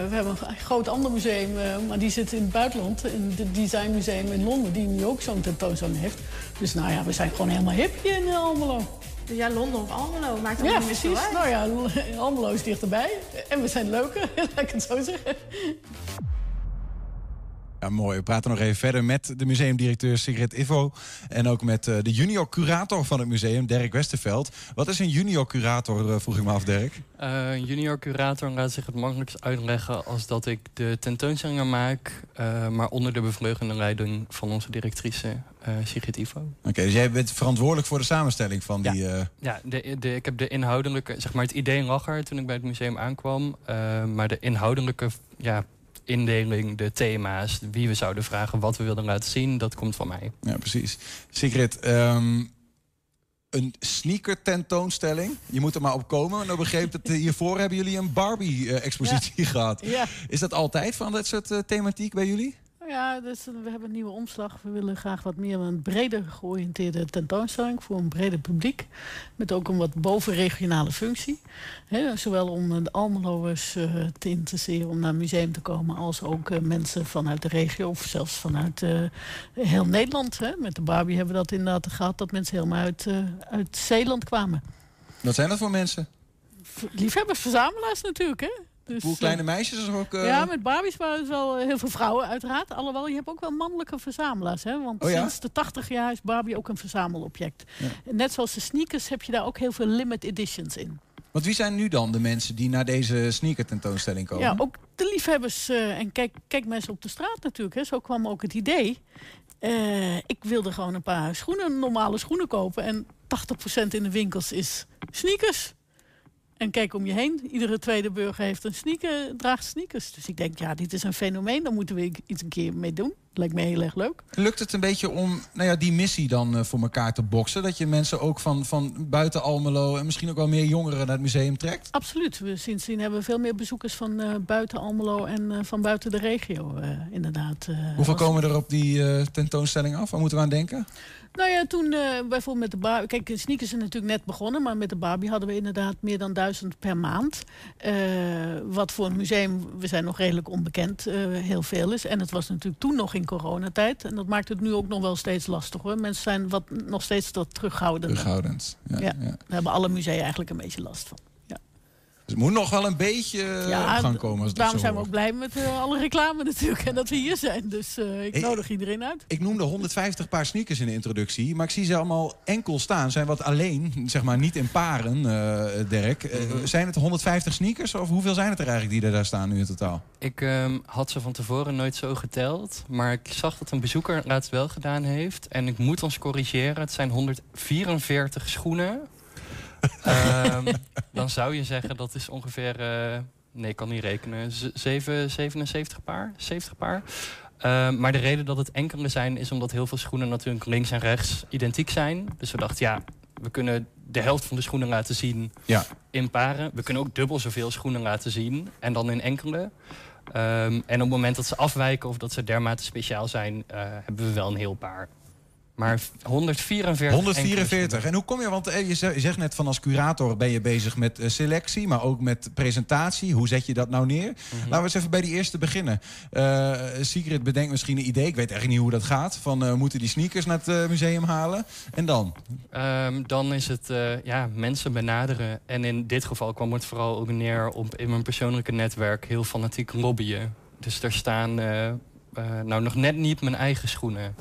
R: we hebben een groot ander museum, uh, maar die zit in het buitenland. In het Designmuseum in Londen, die nu ook zo'n tentoonstelling heeft. Dus nou ja, we zijn gewoon helemaal hip hier in Almelo.
O: Dus ja, Londen of Almelo, maakt dat
R: ja,
O: niet
R: precies.
O: uit.
R: Nou ja, Almelo is dichterbij. En we zijn leuker, laat ik het zo zeggen.
D: Ja, mooi. We praten nog even verder met de museumdirecteur Sigrid Ivo. En ook met uh, de junior curator van het museum, Dirk Westerveld. Wat is een junior curator, uh, vroeg ik me af, Dirk?
S: Uh, een junior curator laat zich het makkelijkst uitleggen als dat ik de tentoonstellingen maak, maar onder de bevleugende leiding van onze directrice Sigrid Ivo.
D: Oké, okay, dus jij bent verantwoordelijk voor de samenstelling van die.
S: Ja, ja de, de, ik heb de inhoudelijke, zeg maar, het idee lag er toen ik bij het museum aankwam. maar de inhoudelijke ja, indeling, de thema's, wie we zouden vragen, wat we wilden laten zien, dat komt van mij.
D: Ja, precies. Sigrid, um, een sneaker tentoonstelling. Je moet er maar op komen. Nou begreep dat hiervoor hebben jullie een Barbie-expositie ja. gehad.
R: Ja.
D: Is dat altijd van dat soort uh, thematiek bij jullie?
R: Ja, dus we hebben een nieuwe omslag. We willen graag wat meer een breder georiënteerde tentoonstelling voor een breder publiek. Met ook een wat bovenregionale functie. He, zowel om de Almeloers uh, te interesseren om naar het museum te komen, als ook uh, mensen vanuit de regio of zelfs vanuit uh, heel Nederland. Met de Barbie hebben we dat inderdaad gehad, dat mensen helemaal uit, uit Zeeland kwamen.
D: Wat zijn dat voor mensen?
R: Liefhebbers, verzamelaars natuurlijk, hè?
D: Dus, Hoe kleine meisjes ook? Uh...
R: Ja, met Barbies waren het wel heel veel vrouwen uiteraard. Alhoewel, je hebt ook wel mannelijke verzamelaars. Hè? Want
D: oh, ja?
R: sinds de 80 jaar is Barbie ook een verzamelobject. Ja. Net zoals de sneakers heb je daar ook heel veel limited editions in.
D: Want wie zijn nu dan de mensen die naar deze sneaker tentoonstelling komen?
R: Ja, ook de liefhebbers. Uh, en kijk, kijk mensen op de straat natuurlijk. Hè. Zo kwam ook het idee. Uh, ik wilde gewoon een paar schoenen, normale schoenen kopen. En 80% in de winkels is sneakers. En kijk om je heen. Iedere tweede burger heeft een sneaker, draagt sneakers. Dus ik denk, ja, dit is een fenomeen. Daar moeten we iets een keer mee doen. Lijkt me heel erg leuk.
D: Lukt het een beetje om nou ja, die missie dan uh, voor elkaar te boksen? Dat je mensen ook van, van buiten Almelo en misschien ook wel meer jongeren naar het museum trekt?
R: Absoluut. We, sindsdien hebben we veel meer bezoekers van uh, buiten Almelo en uh, van buiten de regio, inderdaad.
D: Hoeveel komen er op die tentoonstelling af? Waar moeten we aan denken?
R: Nou ja, toen uh, bijvoorbeeld met de Barbie... Kijk, sneakers zijn natuurlijk net begonnen... maar met de Barbie hadden we inderdaad meer dan duizend per maand. Uh, wat voor een museum, we zijn nog redelijk onbekend, uh, heel veel is. En het was natuurlijk toen nog in coronatijd. En dat maakt het nu ook nog wel steeds lastiger. Mensen zijn wat, nog steeds wat terughoudend.
D: Terughoudend, ja,
R: ja. ja. Daar hebben alle musea eigenlijk een beetje last van.
D: Dus het moet nog wel een beetje ja, op gang komen. Als
R: daarom zijn we ook blij met uh, alle reclame natuurlijk. En dat we hier zijn. Dus uh, ik, ik nodig iedereen uit.
D: Ik noemde 150 paar sneakers in de introductie. Maar ik zie ze allemaal enkel staan. Zijn wat alleen, zeg maar niet in paren, uh, Dirk. -hmm. Zijn het 150 sneakers? Of hoeveel zijn het er eigenlijk die er daar staan nu in totaal?
S: Ik um, had ze van tevoren nooit zo geteld. Maar ik zag dat een bezoeker laatst wel gedaan heeft. En ik moet ons corrigeren. Het zijn 144 schoenen um, dan zou je zeggen dat is ongeveer... Uh, nee, ik kan niet rekenen. 7, 77 paar? 70 paar? Uh, maar de reden dat het enkele zijn... is omdat heel veel schoenen natuurlijk links en rechts identiek zijn. Dus we dachten, ja, we kunnen de helft van de schoenen laten zien
D: ja.
S: in paren. We kunnen ook dubbel zoveel schoenen laten zien. En dan in enkele. Um, en op het moment dat ze afwijken of dat ze dermate speciaal zijn... Uh, hebben we wel een heel paar. Maar 144.
D: 144. En hoe kom je, want je zegt net van als curator ben je bezig met selectie, maar ook met presentatie. Hoe zet je dat nou neer? Mm -hmm. Laten we eens even bij die eerste beginnen. Uh, Sigrid bedenkt misschien een idee, ik weet eigenlijk niet hoe dat gaat. Van uh, moeten die sneakers naar het uh, museum halen? En dan?
S: Um, dan is het ja, mensen benaderen. En in dit geval kwam het vooral ook neer op in mijn persoonlijke netwerk heel fanatiek lobbyen. Dus er staan nou nog net niet mijn eigen schoenen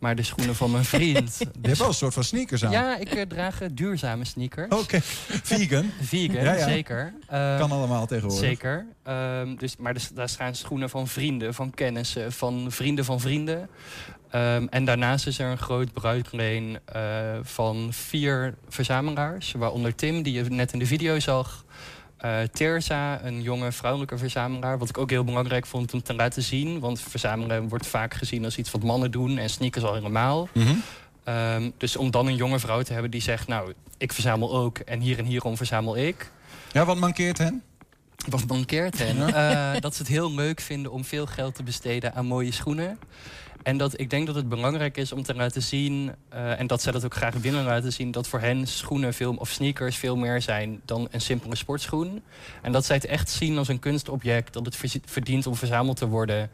S: maar de schoenen van mijn vriend.
D: Je hebt wel een soort van sneakers aan.
S: Ja, ik uh, draag uh, duurzame sneakers.
D: Oké, okay. vegan.
S: vegan,
D: ja, ja.
S: zeker.
D: Um, kan allemaal tegenwoordig.
S: Zeker. Um, dus, maar dus, daar staan schoenen van vrienden, van kennissen, van vrienden van vrienden. Um, en daarnaast is er een groot bruikleen uh, van vier verzamelaars. Waaronder Tim, die je net in de video zag. Uh, Terza, een jonge vrouwelijke verzamelaar. Wat ik ook heel belangrijk vond om te laten zien. Want verzamelen wordt vaak gezien als iets wat mannen doen. En sneakers al helemaal.
D: Mm -hmm.
S: um, dus om dan een jonge vrouw te hebben die zegt... nou, ik verzamel ook en hier en hierom verzamel ik.
D: Ja, wat mankeert hen?
S: Wat mankeert hen? uh, dat ze het heel leuk vinden om veel geld te besteden aan mooie schoenen. En dat, ik denk dat het belangrijk is om te laten zien, eh, en dat zij dat ook graag willen laten zien, dat voor hen schoenen veel, of sneakers veel meer zijn dan een simpele sportschoen. En dat zij het echt zien als een kunstobject, dat het verdient om verzameld te worden.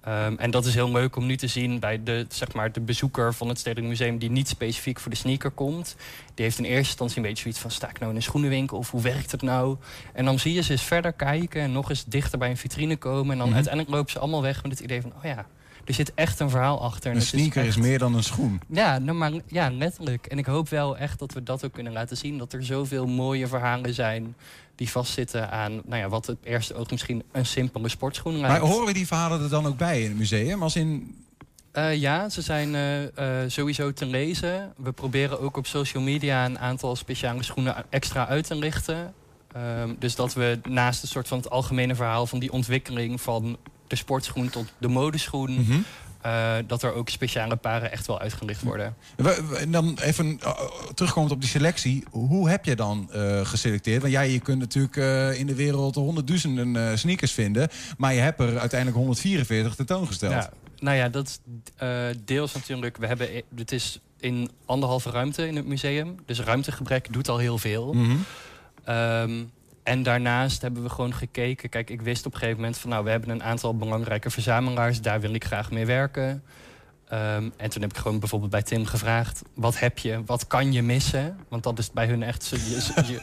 S: Ehm, en dat is heel leuk om nu te zien bij de, zeg maar, de bezoeker van het Stedelijk Museum die niet specifiek voor de sneaker komt. Die heeft in eerste instantie een beetje zoiets van sta ik nou in een schoenenwinkel of hoe werkt het nou? En dan zie je ze eens verder kijken en nog eens dichter bij een vitrine komen. En dan
D: Mhm.
S: uiteindelijk lopen ze allemaal weg met het idee van oh ja, er zit echt een verhaal achter. En
D: Een sneaker is
S: echt-
D: meer dan een schoen.
S: ja, nou, maar, ja, letterlijk. En ik hoop wel echt dat we dat ook kunnen laten zien. Dat er zoveel mooie verhalen zijn die vastzitten aan nou ja, wat het eerste oog misschien een simpele sportschoen lijkt.
D: Maar horen we die verhalen er dan ook bij in het museum? Als in...
S: Eh, ja, ze zijn eh, eh, sowieso te lezen. We proberen ook op social media een aantal speciale schoenen extra uit te lichten. Ehm, dus dat we naast een soort van het algemene verhaal van die ontwikkeling van de sportschoen tot de modeschoen,
D: Mhm.
S: eh, dat er ook speciale paren echt wel uitgelicht worden.
D: En dan even uh, terugkomend op die selectie. Hoe heb je dan eh, geselecteerd? Want ja, je kunt natuurlijk eh, in de wereld honderdduizenden eh, sneakers vinden. Maar je hebt er uiteindelijk 144 tentoongesteld.
S: Ja, nou ja, dat eh, deels natuurlijk. We hebben, het is in anderhalve ruimte in het museum. Dus ruimtegebrek doet al heel veel.
D: Mhm.
S: Ehm, en daarnaast hebben we gewoon gekeken. Kijk, ik wist op een gegeven moment van nou, we hebben een aantal belangrijke verzamelaars. Daar wil ik graag mee werken. Ehm, en toen heb ik gewoon bijvoorbeeld bij Tim gevraagd: wat heb je, wat kan je missen? Want dat is bij hun echt. Zo, je,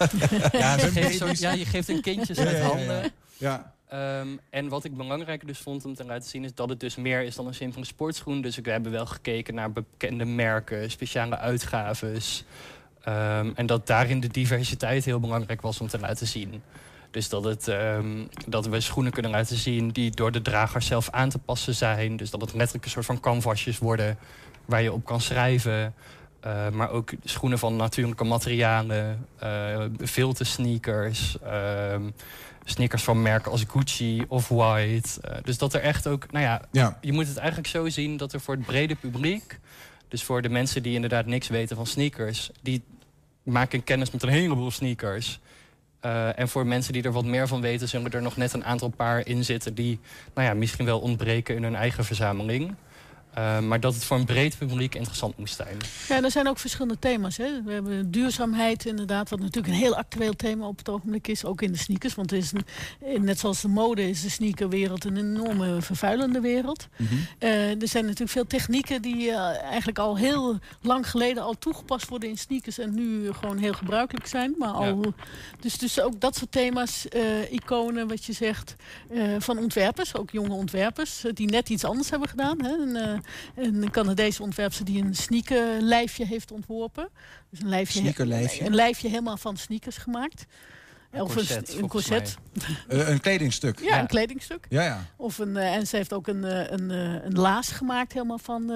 S: ja, ze geeft zo,
D: baby's.
S: ja, je geeft hun kindjes met handen.
D: Ja.
S: Ehm, en wat ik belangrijker dus vond om te laten zien... is dat het dus meer is dan een simpele sportschoen. Dus we hebben wel gekeken naar bekende merken, speciale uitgaves. Ehm, en dat daarin de diversiteit heel belangrijk was om te laten zien. Dus dat, het, ehm, dat we schoenen kunnen laten zien die door de drager zelf aan te passen zijn. Dus dat het letterlijk een soort van canvasjes worden waar je op kan schrijven. Uh, maar ook schoenen van natuurlijke materialen, uh, filter sneakers, uh, sneakers van merken als Gucci of White. Uh, dus dat er echt ook, nou ja,
D: ja,
S: je moet het eigenlijk zo zien dat er voor het brede publiek, dus voor de mensen die inderdaad niks weten van sneakers, die maken kennis met een heleboel sneakers. Uh, en voor mensen die er wat meer van weten, zullen er nog net een aantal paar in zitten die nou ja, misschien wel ontbreken in hun eigen verzameling. Uh, maar dat het voor een breed publiek interessant moest zijn.
R: Ja, er zijn ook verschillende thema's. Hè. We hebben duurzaamheid inderdaad, wat natuurlijk een heel actueel thema op het ogenblik is. Ook in de sneakers, want is een, net zoals de mode is de sneakerwereld een enorme vervuilende wereld. Mm -hmm. uh, er zijn natuurlijk veel technieken die uh, eigenlijk al heel lang geleden al toegepast worden in sneakers. En nu gewoon heel gebruikelijk zijn. Maar al, ja. dus, dus ook dat soort thema's, iconen wat je zegt, van ontwerpers, ook jonge ontwerpers, die net iets anders hebben gedaan. Hè. En, een Canadese ontwerpster die een sneakerlijfje heeft ontworpen. Dus een lijfje,
D: Sneakerlijfje?
R: Een lijfje helemaal van sneakers gemaakt.
S: Een of corset,
R: een, een corset.
D: Uh, een kledingstuk.
R: Ja, ja, een kledingstuk.
D: Ja, ja.
R: Of een, uh, en ze heeft ook een, uh, een, een laas gemaakt helemaal van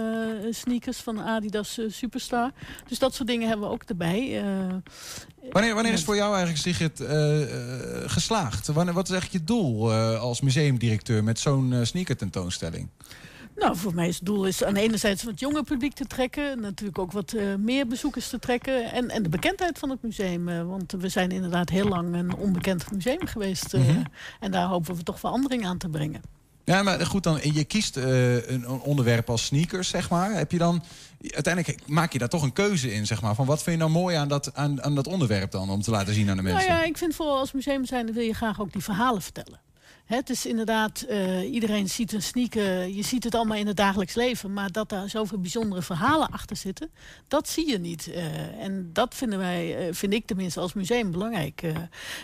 R: sneakers van Adidas Superstar. Dus dat soort dingen hebben we ook erbij.
D: wanneer, wanneer is voor jou eigenlijk Sigrid geslaagd? Wanneer, wat is eigenlijk je doel als museumdirecteur met zo'n sneaker tentoonstelling?
R: Nou, voor mij is het doel is aan de ene zijde wat jonger publiek te trekken. Natuurlijk ook wat uh, meer bezoekers te trekken. En, en de bekendheid van het museum. Uh, want we zijn inderdaad heel lang een onbekend museum geweest. Uh, mm -hmm. En daar hopen we toch verandering aan te brengen.
D: Ja, maar goed, dan, je kiest een onderwerp als sneakers, zeg maar. Heb je dan, uiteindelijk maak je daar toch een keuze in, zeg maar. Van wat vind je nou mooi aan dat, aan, aan dat onderwerp dan, om te laten zien aan de mensen?
R: Nou ja, ik vind vooral als museum zijn, wil je graag ook die verhalen vertellen. Het is inderdaad, uh, iedereen ziet een sneaker, je ziet het allemaal in het dagelijks leven, maar dat daar zoveel bijzondere verhalen achter zitten, dat zie je niet. Uh, en dat vinden wij, uh, vind ik tenminste als museum belangrijk.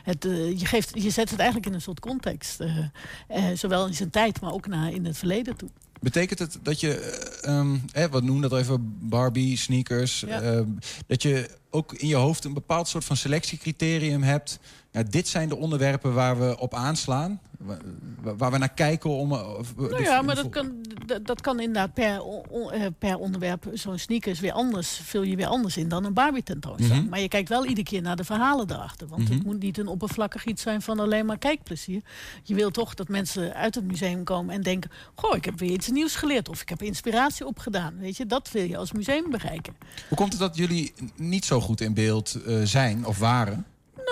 R: Het, je, geeft, je zet het eigenlijk in een soort context, zowel in zijn tijd, maar ook naar in het verleden toe.
D: Betekent het dat je, um, hè, wat noemen dat even, Barbie, sneakers, ja. dat je ook in je hoofd een bepaald soort van selectiecriterium hebt? Ja, dit zijn de onderwerpen waar we op aanslaan, waar, we naar kijken om. Of,
R: nou ja, maar dat kan, dat, dat kan inderdaad per, on, per onderwerp. Zo'n sneakers weer anders, vul je weer anders in dan een Barbie tentoonstelling. Mm -hmm. Maar je kijkt wel iedere keer naar de verhalen daarachter. Want mm -hmm. het moet niet een oppervlakkig iets zijn van alleen maar kijkplezier. Je wil toch dat mensen uit het museum komen en denken: Goh, ik heb weer iets nieuws geleerd. Of ik heb inspiratie opgedaan. Weet je, dat wil je als museum bereiken.
D: Hoe komt het dat jullie niet zo goed in beeld uh, zijn of waren?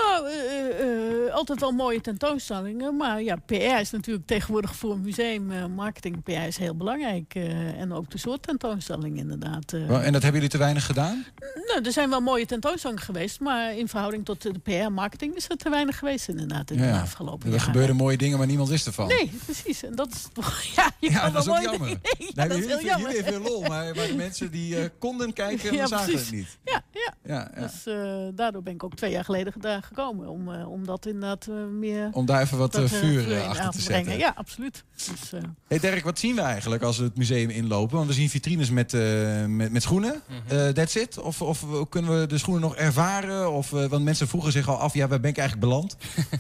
R: Nou, uh, uh, altijd wel mooie tentoonstellingen. Maar ja, PR is natuurlijk tegenwoordig voor een museum, eh, marketing, PR is heel belangrijk. eh, en ook de soort tentoonstelling inderdaad. eh.
D: En dat hebben jullie te weinig gedaan?
R: Nou, er zijn wel mooie tentoonstellingen geweest, maar in verhouding tot de PR-marketing is er te weinig geweest inderdaad in de afgelopen
D: er
R: jaren.
D: gebeurden mooie dingen, maar niemand wist ervan.
R: Nee, precies. En dat is toch. Ja, je
D: Ja,
R: kan
D: dat is
R: wel
D: ook
R: mooi
D: jammer.
R: Ja,
D: Nee,
R: dat is heel jammer.
D: jullie hebben veel lol, maar, maar de mensen die eh, konden kijken,
R: Ja,
D: zagen
R: precies.
D: het niet.
R: Ja, ja.
D: Ja, ja.
R: Dus eh, daardoor ben ik ook twee jaar geleden daar gekomen. Om, eh, om dat inderdaad eh, meer...
D: Om daar even wat,
R: dat,
D: eh, vuur, achter te zetten.
R: Ja, absoluut. Dus, eh,
D: Hey Dirk, wat zien we eigenlijk als we het museum inlopen? Want we zien vitrines met, eh, met, met schoenen.
S: Mhm.
D: Eh, that's it? Of, of kunnen we de schoenen nog ervaren? Of, eh, want mensen vroegen zich al af, ja, waar ben ik eigenlijk beland?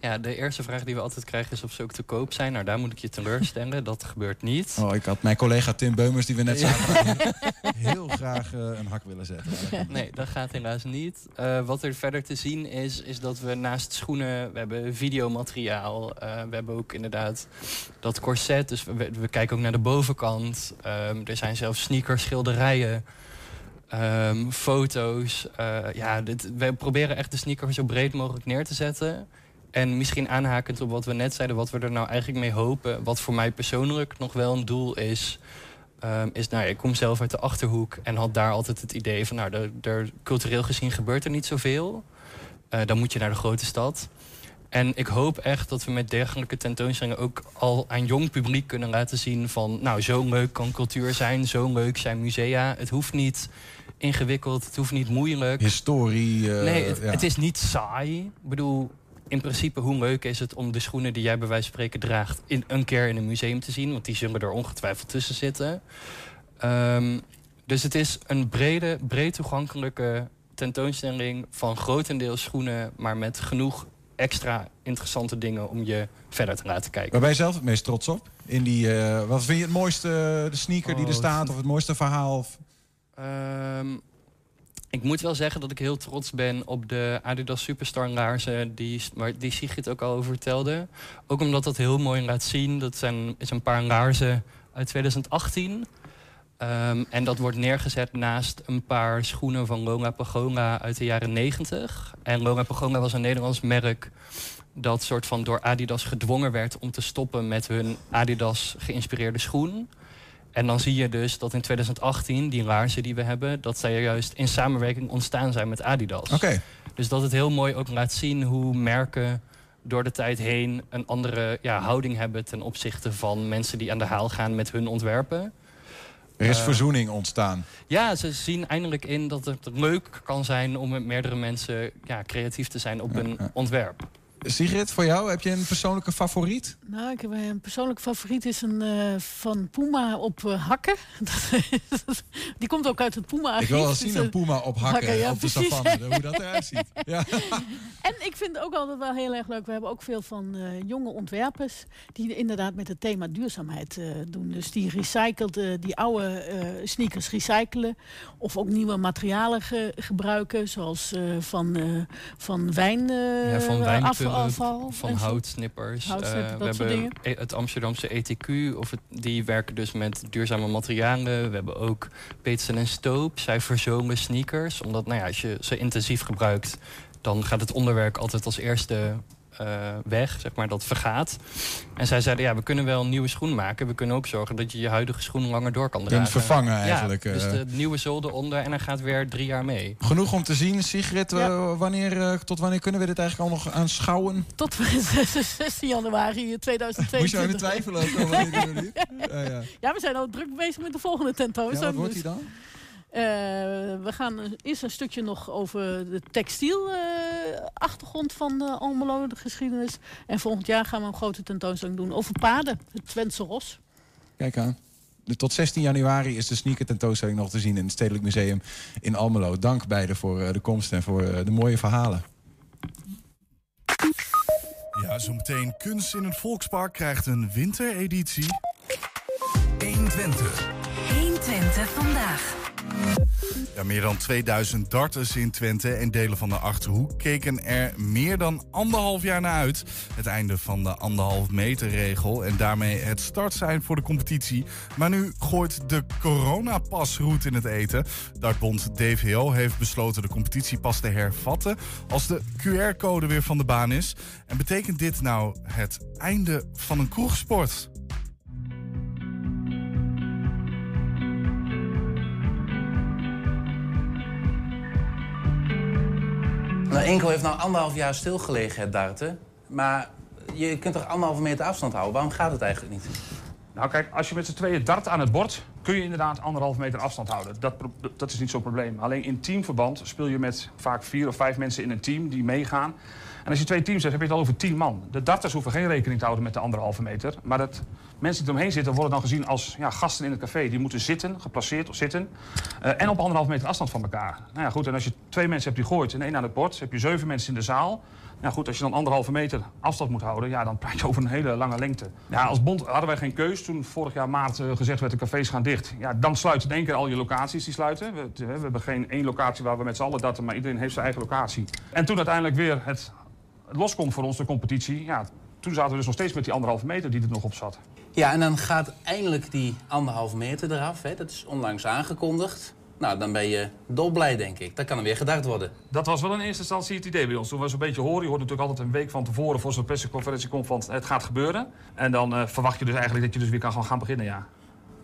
S: Ja, de eerste vraag die we altijd krijgen is of ze ook te koop zijn. Nou, daar moet ik je teleurstellen. Dat gebeurt niet.
D: Oh, ik had mijn collega Tim Beumers, die we net zagen, heel graag een hak willen zetten.
S: Nee, dat gaat helaas niet. Eh, wat er verder te zien is, is dat we naast schoenen, we hebben videomateriaal. eh, we hebben ook inderdaad dat corset. Dus we, kijken ook naar de bovenkant. Ehm, er zijn zelfs sneakers, schilderijen. ehm, foto's. Eh, ja, dit, we proberen echt de sneaker zo breed mogelijk neer te zetten. En misschien aanhakend op wat we net zeiden, wat we er nou eigenlijk mee hopen. Wat voor mij persoonlijk nog wel een doel is. ehm, is, nou, ik kom zelf uit de achterhoek en had daar altijd het idee van, nou, er, er, cultureel gezien gebeurt er niet zoveel. Eh, dan moet je naar de grote stad. En ik hoop echt dat we met dergelijke tentoonstellingen ook al aan jong publiek kunnen laten zien van, nou, zo leuk kan cultuur zijn, zo leuk zijn musea. Het hoeft niet ingewikkeld, het hoeft niet moeilijk.
D: Historie. eh,
S: nee, het,
D: ja.
S: het is niet saai. Ik bedoel, in principe, hoe leuk is het om de schoenen die jij bij wijze van spreken draagt... In, een keer in een museum te zien? Want die zullen er ongetwijfeld tussen zitten. Ehm, dus het is een brede, breed toegankelijke tentoonstelling van grotendeels schoenen... maar met genoeg extra interessante dingen om je verder te laten kijken.
D: Waar ben je zelf het meest trots op? In die, eh, wat vind je het mooiste, de sneaker die er
S: Oh,
D: staat? Of het mooiste verhaal? Of...
S: Ehm, ik moet wel zeggen dat ik heel trots ben op de Adidas Superstar laarzen die, waar die Sigrid ook al over vertelde. Ook omdat dat heel mooi laat zien. Dat zijn, is een paar laarzen uit 2018. Ehm, en dat wordt neergezet naast een paar schoenen van Lola Pagola uit de jaren 90. En Lola Pagola was een Nederlands merk dat soort van door Adidas gedwongen werd om te stoppen met hun Adidas geïnspireerde schoen. En dan zie je dus dat in 2018, die laarzen die we hebben, dat zij juist in samenwerking ontstaan zijn met Adidas.
D: Oké.
S: Dus dat het heel mooi ook laat zien hoe merken door de tijd heen een andere ja, houding hebben ten opzichte van mensen die aan de haal gaan met hun ontwerpen.
D: Er is
S: Eh,
D: verzoening ontstaan.
S: Ja, ze zien eindelijk in dat het leuk kan zijn om met meerdere mensen ja, creatief te zijn op een ontwerp.
D: Sigrid, voor jou, heb je een persoonlijke favoriet?
R: Nou, ik heb een persoonlijk favoriet is een eh, van Puma op eh, hakken. Die komt ook uit het Puma
D: Ik wil wel
R: Dus,
D: zien
R: eh,
D: een puma op hakken
R: ja,
D: op de
R: precies.
D: savanne. Hoe dat eruit ziet. Ja.
R: En ik vind het ook altijd wel heel erg leuk. We hebben ook veel van eh, jonge ontwerpers die inderdaad met het thema duurzaamheid eh, doen. Dus die recycled, eh, die oude eh, sneakers recyclen. Of ook nieuwe materialen ge- gebruiken. Zoals eh, van, eh, van wijn, eh,
S: ja, van
R: af-
S: wijnpulp,
R: afval.
S: van houtsnippers.
R: Houtsnippers,
S: Eh, we hebben e- het Amsterdamse ETQ, of het, die werken dus met duurzame materialen. We hebben ook Peetsen en Stoop. Zij verzomen sneakers. Omdat nou ja, als je ze intensief gebruikt, dan gaat het onderwerp altijd als eerste eh, weg, zeg maar, dat vergaat. En zij zeiden, ja, we kunnen wel een nieuwe schoen maken. We kunnen ook zorgen dat je je huidige schoen langer door kan
D: Kunt
S: dragen.
D: vervangen eigenlijk,
S: Ja, dus
D: eh.
S: de nieuwe zool eronder en hij gaat weer drie jaar mee.
D: Genoeg om te zien, Sigrid. eh, wanneer, eh, tot wanneer kunnen we dit eigenlijk al nog aanschouwen?
R: Tot 16 januari 2022.
D: Moest je even twijfelen ook al, ja. Ja,
R: we zijn al druk bezig met de volgende tentoonstelling.
D: Ja, wat wordt
R: dus-
D: die dan?
R: Eh, we gaan eerst een stukje nog over de textiel eh, achtergrond van de Almelo, de geschiedenis. En volgend jaar gaan we een grote tentoonstelling doen over paden, het Twentse Ros.
D: Kijk aan. Tot 16 januari is de sneaker tentoonstelling nog te zien in het Stedelijk Museum in Almelo. Dank beiden voor eh, de komst en voor eh, de mooie verhalen.
C: Ja, zometeen Kunst in het Volkspark krijgt een wintereditie.
P: 120. 120 vandaag.
C: Ja, meer dan 2000 darters in Twente en delen van de Achterhoek keken er meer dan anderhalf jaar naar uit. Het einde van de anderhalf meter regel en daarmee het startsein voor de competitie. Maar nu gooit de coronapas roet in het eten. Dartbond DVO heeft besloten de competitie pas te hervatten als de QR-code weer van de baan is. En betekent dit nou het einde van een kroegsport?
E: Enkel heeft nou anderhalf jaar stilgelegen, het darten. Maar je kunt toch anderhalve meter afstand houden? Waarom gaat het eigenlijk niet?
T: Nou kijk, als je met z'n tweeën dart aan het bord... kun je inderdaad anderhalf meter afstand houden. Dat, dat is niet zo'n probleem. Alleen in teamverband speel je met vaak vier of vijf mensen in een team die meegaan. En als je twee teams hebt, heb je het al over tien man. De darters hoeven geen rekening te houden met de anderhalve meter. Maar dat mensen die eromheen zitten worden dan gezien als ja, gasten in het café. Die moeten zitten, geplaceerd of zitten. eh, en op anderhalve meter afstand van elkaar. Nou ja, goed, en als je twee mensen hebt die gooit en één aan het bord... heb je zeven mensen in de zaal. Nou goed, als je dan anderhalve meter afstand moet houden... ja, dan praat je over een hele lange lengte. Ja, als bond hadden wij geen keus. Toen vorig jaar maart eh, gezegd werd de cafés gaan dicht. Ja, dan sluiten in één keer al je locaties die sluiten. We, we hebben geen één locatie waar we met z'n allen datten... maar iedereen heeft zijn eigen locatie. En toen uiteindelijk weer het los kon voor ons, de competitie... Ja, toen zaten we dus nog steeds met die anderhalve meter die er nog op zat.
E: Ja, en dan gaat eindelijk die anderhalve meter eraf. Hè? Dat is onlangs aangekondigd. Nou, dan ben je dolblij, denk ik. Dat kan er weer gedacht worden.
T: Dat was wel in eerste instantie het idee bij ons. Toen we zo'n beetje horen, je hoort natuurlijk altijd een week van tevoren voor zo'n persconferentie komt van het gaat gebeuren. En dan eh, verwacht je dus eigenlijk dat je dus weer kan gaan, gaan beginnen, ja.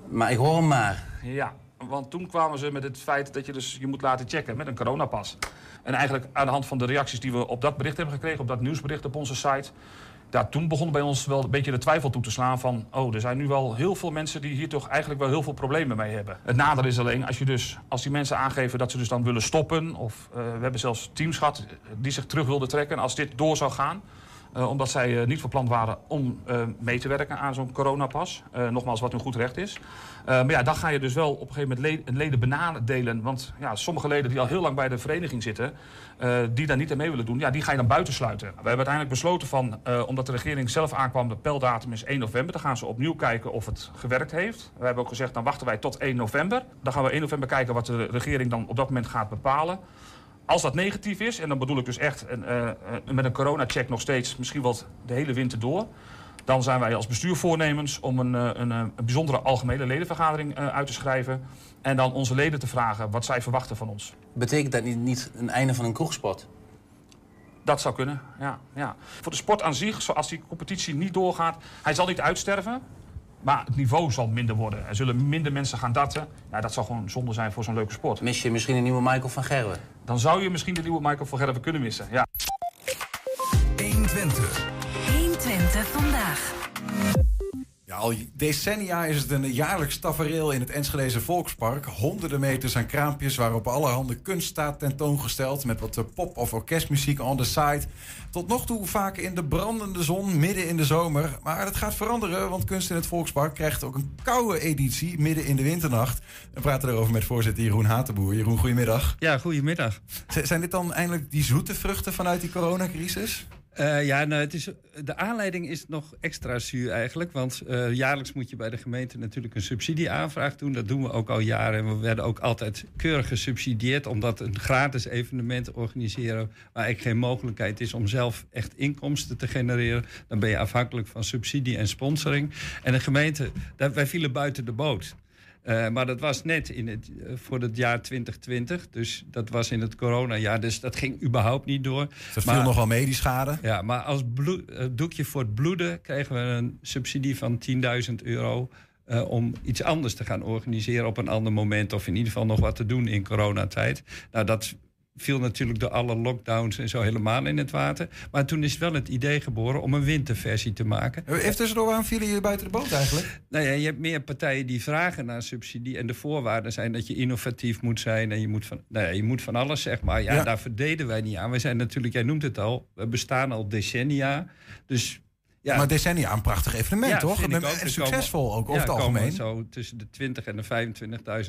E: Maar ik hoor hem maar.
T: Ja, want toen kwamen ze met het feit dat je dus je moet laten checken met een coronapas. En eigenlijk aan de hand van de reacties die we op dat bericht hebben gekregen, op dat nieuwsbericht op onze site. Ja, toen begon bij ons wel een beetje de twijfel toe te slaan van... oh, er zijn nu wel heel veel mensen die hier toch eigenlijk wel heel veel problemen mee hebben. Het nadeel is alleen, als, je dus, als die mensen aangeven dat ze dus dan willen stoppen... of eh, we hebben zelfs teams gehad die zich terug wilden trekken als dit door zou gaan... Eh, omdat zij eh, niet van plan waren om eh, mee te werken aan zo'n coronapas. Nogmaals, wat hun goed recht is. Maar ja, dan ga je dus wel op een gegeven moment le- leden benadelen. Want ja, sommige leden die al heel lang bij de vereniging zitten... die daar niet aan mee willen doen, ja, die ga je dan buitensluiten. We hebben uiteindelijk besloten van, omdat de regering zelf aankwam... de peldatum is 1 november, dan gaan ze opnieuw kijken of het gewerkt heeft. We hebben ook gezegd, dan wachten wij tot 1 november. Dan gaan we 1 november kijken wat de regering dan op dat moment gaat bepalen. Als dat negatief is, en dan bedoel ik dus echt een, eh, met een coronacheck nog steeds misschien wel de hele winter door. Dan zijn wij als bestuur voornemens om een, eh, een, een bijzondere algemene ledenvergadering uit te schrijven. En dan onze leden te vragen wat zij verwachten van ons.
E: Betekent dat niet, niet een einde van een kroegsport?
T: Dat zou kunnen, ja, ja. Voor de sport aan zich, zoals die competitie niet doorgaat, hij zal niet uitsterven. Maar het niveau zal minder worden. Er zullen minder mensen gaan datten. Ja, dat zal gewoon zonde zijn voor zo'n leuke sport.
E: Mis je misschien een nieuwe Michael van Gerwen?
T: Dan zou je misschien de nieuwe Michael van Gerwen kunnen missen, ja.
P: 120. 120 vandaag.
D: Ja, al decennia is het een jaarlijks tafereel in het Enschedeze Volkspark. Honderden meters aan kraampjes waarop allerhande kunst staat tentoongesteld... met wat pop- of orkestmuziek on the side. Tot nog toe vaak in de brandende zon, midden in de zomer. Maar dat gaat veranderen, want Kunst in het Volkspark krijgt ook een koude editie... midden in de winternacht. We praten erover met voorzitter Jeroen Hatenboer. Jeroen, goedemiddag.
U: Ja, goedemiddag.
D: Z- Zijn dit dan eindelijk die zoete vruchten vanuit die coronacrisis?
U: Eh, ja, nou, het is, de aanleiding is nog extra zuur eigenlijk. Want eh, jaarlijks moet je bij de gemeente natuurlijk een subsidieaanvraag doen. Dat doen we ook al jaren. En we werden ook altijd keurig gesubsidieerd. Omdat een gratis evenement organiseren... waar eigenlijk geen mogelijkheid is om zelf echt inkomsten te genereren... dan ben je afhankelijk van subsidie en sponsoring. En de gemeente, daar, wij vielen buiten de boot. Eh, maar dat was net in het, eh, voor het jaar 2020. Dus dat was in het coronajaar. Dus dat ging überhaupt niet door.
D: Dat viel nogal mee, die schade.
U: Ja, maar als bloed, eh, doekje voor het bloeden kregen we een subsidie van 10.000 euro. om iets anders te gaan organiseren op een ander moment. Of in ieder geval nog wat te doen in coronatijd. Nou, dat viel natuurlijk door alle lockdowns en zo helemaal in het water. Maar toen is wel het idee geboren om een winterversie te maken.
D: Even tussendoor, waarom vielen jullie buiten de boot eigenlijk?
U: Nou ja, je hebt meer partijen die vragen naar subsidie. En de voorwaarden zijn dat je innovatief moet zijn. En je moet van, nou ja, je moet van alles, zeg maar. Ja,
D: Ja.
U: daar verdeden wij niet aan. We zijn natuurlijk, jij noemt het al, we bestaan al decennia. Dus ja.
D: Maar decennia een prachtig evenement,
U: Ja,
D: toch? En
U: ook.
D: Succesvol
U: komen-
D: ook over
U: ja,
D: het algemeen.
U: zo tussen de 20 en de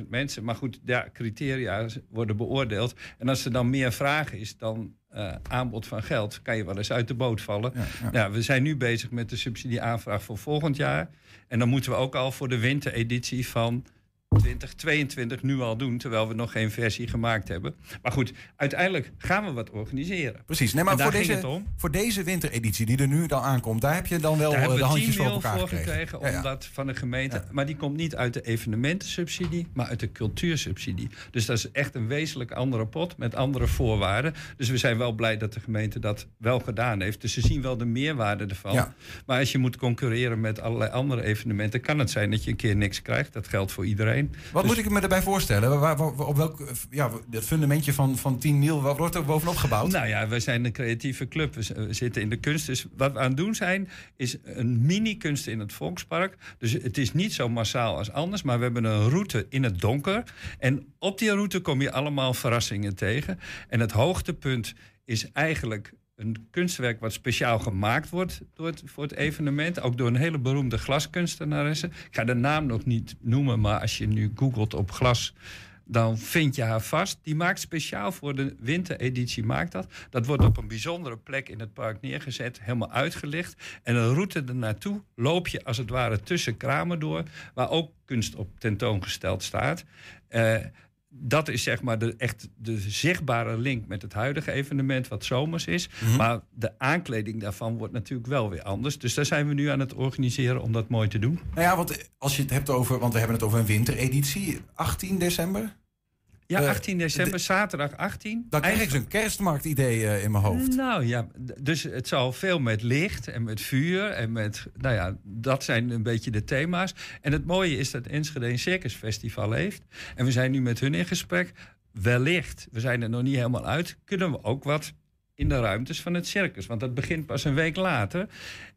U: 25.000 mensen. Maar goed, ja, criteria worden beoordeeld. En als er dan meer vraag is dan eh, aanbod van geld, kan je wel eens uit de boot vallen.
D: ja.
U: Ja, we zijn nu bezig met de subsidieaanvraag voor volgend jaar. En dan moeten we ook al voor de wintereditie van 2022 nu al doen, terwijl we nog geen versie gemaakt hebben. Maar goed, uiteindelijk gaan we wat organiseren.
D: Precies. Nee, maar voor deze, voor deze wintereditie die er nu dan aankomt, daar heb je dan wel
U: Daar
D: eh, de handjes
U: 10
D: voor elkaar
U: voor
D: gekregen.
U: gekregen,
D: Ja, ja.
U: omdat van de gemeente. Maar die komt niet uit de evenementensubsidie, maar uit de cultuursubsidie. Dus dat is echt een wezenlijk andere pot met andere voorwaarden. Dus we zijn wel blij dat de gemeente dat wel gedaan heeft. Dus ze zien wel de meerwaarde ervan. Maar als je moet concurreren met allerlei andere evenementen, kan het zijn dat je een keer niks krijgt. Dat geldt voor iedereen.
D: Wat
U: Dus-
D: moet ik me erbij voorstellen? Waar, waar- op welk ja, dat fundamentje van, van 10 mil, wat wordt er bovenop gebouwd?
U: Nou ja, we zijn een creatieve club. We zitten in de kunst. Dus wat we aan het doen zijn, is een mini-kunst in het Volkspark. Dus het is niet zo massaal als anders, maar we hebben een route in het donker. En op die route kom je allemaal verrassingen tegen. En het hoogtepunt is eigenlijk een kunstwerk wat speciaal gemaakt wordt door voor het evenement. Ook door een hele beroemde glaskunstenaresse. Ik ga de naam nog niet noemen, maar als je nu googelt op glas dan vind je haar vast. Die maakt speciaal voor de wintereditie maakt dat. Dat wordt op een bijzondere plek in het park neergezet, helemaal uitgelicht. En een route ernaartoe loop je als het ware tussen kramen door, waar ook kunst op tentoongesteld staat. Eh, dat is zeg maar de, echt de zichtbare link met het huidige evenement, wat zomers is.
D: Mhm.
U: Maar de aankleding daarvan wordt natuurlijk wel weer anders. Dus daar zijn we nu aan het organiseren om dat mooi te doen.
D: Nou ja, want als je het hebt over, want we hebben het over een wintereditie, 18 december.
U: Ja,
D: Eh,
U: 18 december, zaterdag 18.
D: Dan krijg ik zo'n kerstmarktidee eh, in mijn hoofd.
U: Nou ja, dus het zal veel met licht en met vuur en met, nou ja, dat zijn een beetje de thema's. En het mooie is dat Enschede een circusfestival heeft. En we zijn nu met hun in gesprek. Wellicht, we zijn er nog niet helemaal uit, kunnen we ook wat in de ruimtes van het circus. Want dat begint pas een week later.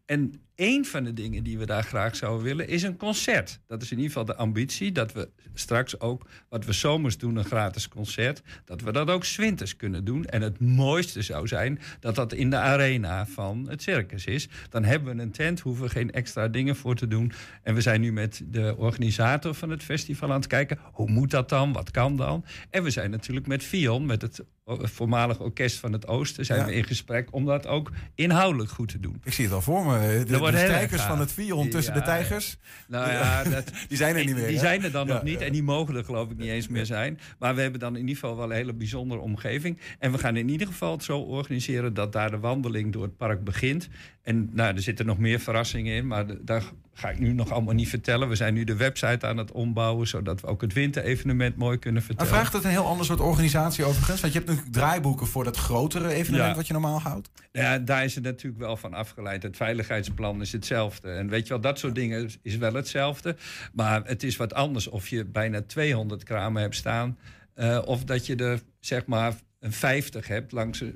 U: En een van de dingen die we daar graag zouden willen is een concert. Dat is in ieder geval de ambitie. Dat we straks ook, wat we zomers doen, een gratis concert. Dat we dat ook 's winters kunnen doen. En het mooiste zou zijn dat dat in de arena van het circus is. Dan hebben we een tent, hoeven we geen extra dingen voor te doen. En we zijn nu met de organisator van het festival aan het kijken. Hoe moet dat dan? Wat kan dan? En we zijn natuurlijk met Fion, met het voormalig orkest van het Oosten, zijn
D: Ja.
U: we in gesprek om dat ook inhoudelijk goed te doen.
D: Ik zie het al voor me. De,
U: wordt
D: strijkers van het Vion tussen de tijgers.
U: Nou ja, dat,
D: die zijn er niet meer.
U: Die
D: hè?
U: zijn er dan
D: Ja,
U: nog niet en die mogen er geloof ik niet eens meer zijn. Maar we hebben dan in ieder geval wel een hele bijzondere omgeving. En we gaan in ieder geval het zo organiseren dat daar de wandeling door het park begint. En nou, er zitten nog meer verrassingen in, maar de- daar ga ik nu nog allemaal niet vertellen. We zijn nu de website aan het ombouwen, zodat we ook het winterevenement mooi kunnen
D: Maar
U: vertellen.
D: vraagt het een heel ander soort organisatie overigens? Want je hebt natuurlijk draaiboeken voor dat grotere evenement
U: Ja.
D: wat je normaal houdt.
U: Nou Ja, daar is het natuurlijk wel van afgeleid. Het veiligheidsplan is hetzelfde. En weet je wel, dat soort dingen is wel hetzelfde. Maar het is wat anders of je bijna 200 kramen hebt staan... eh, of dat je er zeg maar een 50 hebt langs... eh,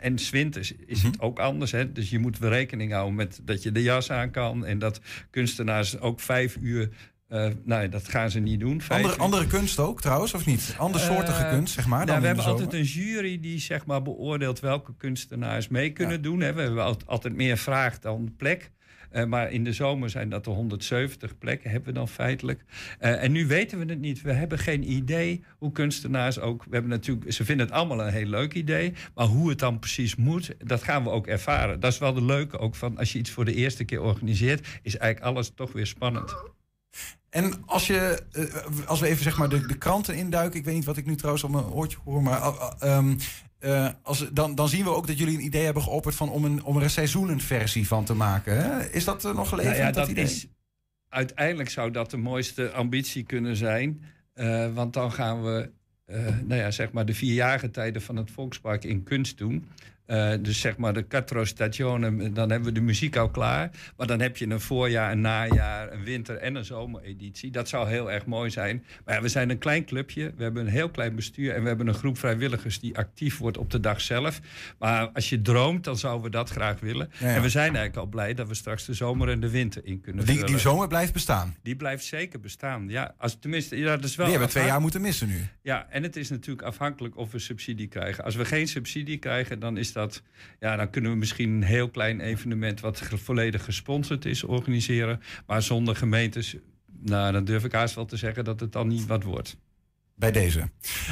U: en zwinters is het ook anders. Hè? Dus je moet wel rekening houden met dat je de jas aan kan... en dat kunstenaars ook vijf uur... eh, nou, dat gaan ze niet doen.
D: Andere,
U: uur.
D: andere kunst ook trouwens, of niet? Andersoortige
U: Eh,
D: kunst, zeg maar.
U: nou,
D: dan
U: we hebben altijd een jury die zeg maar, beoordeelt welke kunstenaars mee kunnen doen. Hè. We hebben al- altijd meer vraag dan plek. Eh, maar in de zomer zijn dat de 170 plekken, hebben we dan feitelijk. Eh, en nu weten we het niet. We hebben geen idee hoe kunstenaars ook. We hebben natuurlijk, ze vinden het allemaal een heel leuk idee. Maar hoe het dan precies moet, dat gaan we ook ervaren. Dat is wel de leuke ook van als je iets voor de eerste keer organiseert, is eigenlijk alles toch weer spannend.
D: En als, je, eh, als we even zeg maar de, de kranten induiken, ik weet niet wat ik nu trouwens op mijn oortje hoor, maar eh, eh, eh, als, dan, dan zien we ook dat jullie een idee hebben geopperd van om, een, om er een seizoenenversie van te maken. Hè? Is dat eh, nog geleverd?
U: Nou ja,
D: dat,
U: dat
D: idee?
U: is, uiteindelijk zou dat de mooiste ambitie kunnen zijn. Eh, want dan gaan we nou ja, zeg maar de vierjarige tijden van het Volkspark in kunst doen. Eh, dus zeg maar de Quattro Stationen, dan hebben we de muziek al klaar. Maar dan heb je een voorjaar, een najaar, een winter- en een zomereditie. Dat zou heel erg mooi zijn. Maar ja, we zijn een klein clubje, we hebben een heel klein bestuur... en we hebben een groep vrijwilligers die actief wordt op de dag zelf. Maar als je droomt, dan zouden we dat graag willen.
D: Ja, ja.
U: En we zijn eigenlijk al blij dat we straks de zomer en de winter in kunnen
D: Die,
U: vullen.
D: die zomer blijft bestaan.
U: Die blijft zeker bestaan. Ja, als, tenminste, ja, dat is wel
D: Die hebben we twee jaar moeten missen nu.
U: Ja, en het is natuurlijk afhankelijk of we subsidie krijgen. Als we geen subsidie krijgen, dan is dat. Ja, dan kunnen we misschien een heel klein evenement wat volledig gesponsord is organiseren. Maar zonder gemeentes, nou, dan durf ik haast wel te zeggen dat het dan niet wat wordt.
D: Bij deze.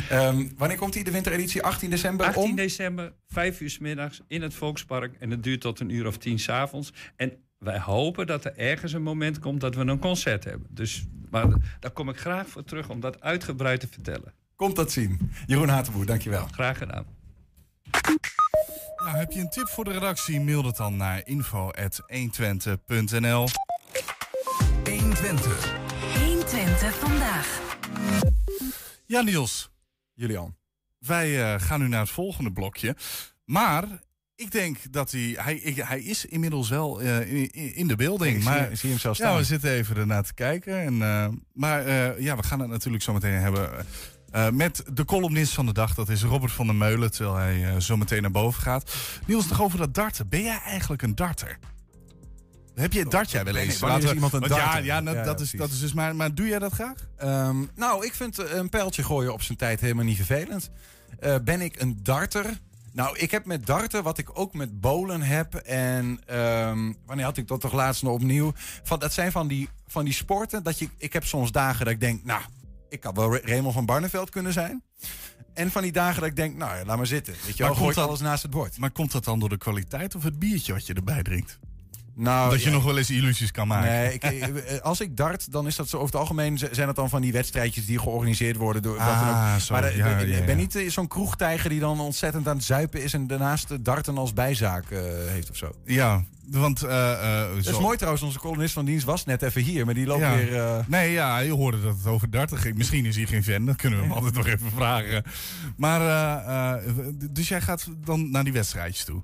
D: Ehm, wanneer komt die, de wintereditie? 18 december
U: 18
D: om?
U: december, 5 uur s middags in het Volkspark. En het duurt tot een uur of tien s'avonds. En wij hopen dat er ergens een moment komt dat we een concert hebben. Dus Maar daar kom ik graag voor terug om dat uitgebreid te vertellen.
D: Komt dat zien. Jeroen Hatenboer, dankjewel.
U: Graag gedaan.
C: Nou, heb je een tip voor de redactie? Mail het dan naar info.120.nl
P: 120. 120 vandaag.
C: Ja, Niels.
D: Julian.
C: Wij eh, gaan nu naar het volgende blokje. Maar ik denk dat hij... Hij, ik- hij is inmiddels wel eh, in, in de.
D: Ik zie-
C: maar,
D: ik zie hem zelf
C: Ja,
D: staan.
C: we zitten even ernaar te kijken. En, eh, maar eh, ja, we gaan het natuurlijk zo meteen hebben... eh, met de columnist van de dag, dat is Robert van der Meulen, terwijl hij eh, zo meteen naar boven gaat. Niels, nog over dat darten. Ben jij eigenlijk een darter? Heb je dart jij wel
D: Nee,
C: eens? Laten we-
D: iemand een
C: want ja,
D: darter?
C: Ja, nou,
D: Ja,
C: dat, is, dat is dus maar, maar doe jij dat graag?
D: Ehm, nou, ik vind eh, een pijltje gooien op zijn tijd helemaal niet vervelend. Ben ik een darter? Nou, ik heb met darten wat ik ook met bolen heb. En ehm, wanneer had ik dat toch laatst nog opnieuw? Van, dat zijn van die, van die sporten dat je... Ik heb soms dagen dat ik denk, nou, ik kan wel Ra- Raymond van Barneveld kunnen zijn. En van die dagen dat ik denk, nou ja, laat maar zitten. Weet je wel,
C: komt dat-
D: alles naast het bord.
C: Maar komt dat dan door de kwaliteit of het biertje wat je erbij drinkt?
D: Nou,
C: dat je
D: ja.
C: nog wel eens illusies kan maken.
D: Nee, ik, eh, als ik dart, dan is dat zo over het algemeen zijn het dan van die wedstrijdjes die georganiseerd worden door. wat dan ook.
C: Ah, zo,
D: maar eh,
C: ja,
D: ik ben-
C: ja,
D: niet eh, zo'n kroegtijger die dan ontzettend aan het zuipen is en daarnaast darten als bijzaak eh, heeft of zo.
C: Ja, want... eh, eh,
D: Dat is mooi trouwens, onze columnist van dienst was net even hier, maar die loopt weer. eh,
C: Nee, ja, je hoorde dat het over darten ging. Misschien is hij geen fan, dat kunnen we hem altijd nog even vragen. Maar, eh, eh, dus jij gaat dan naar die wedstrijdjes toe?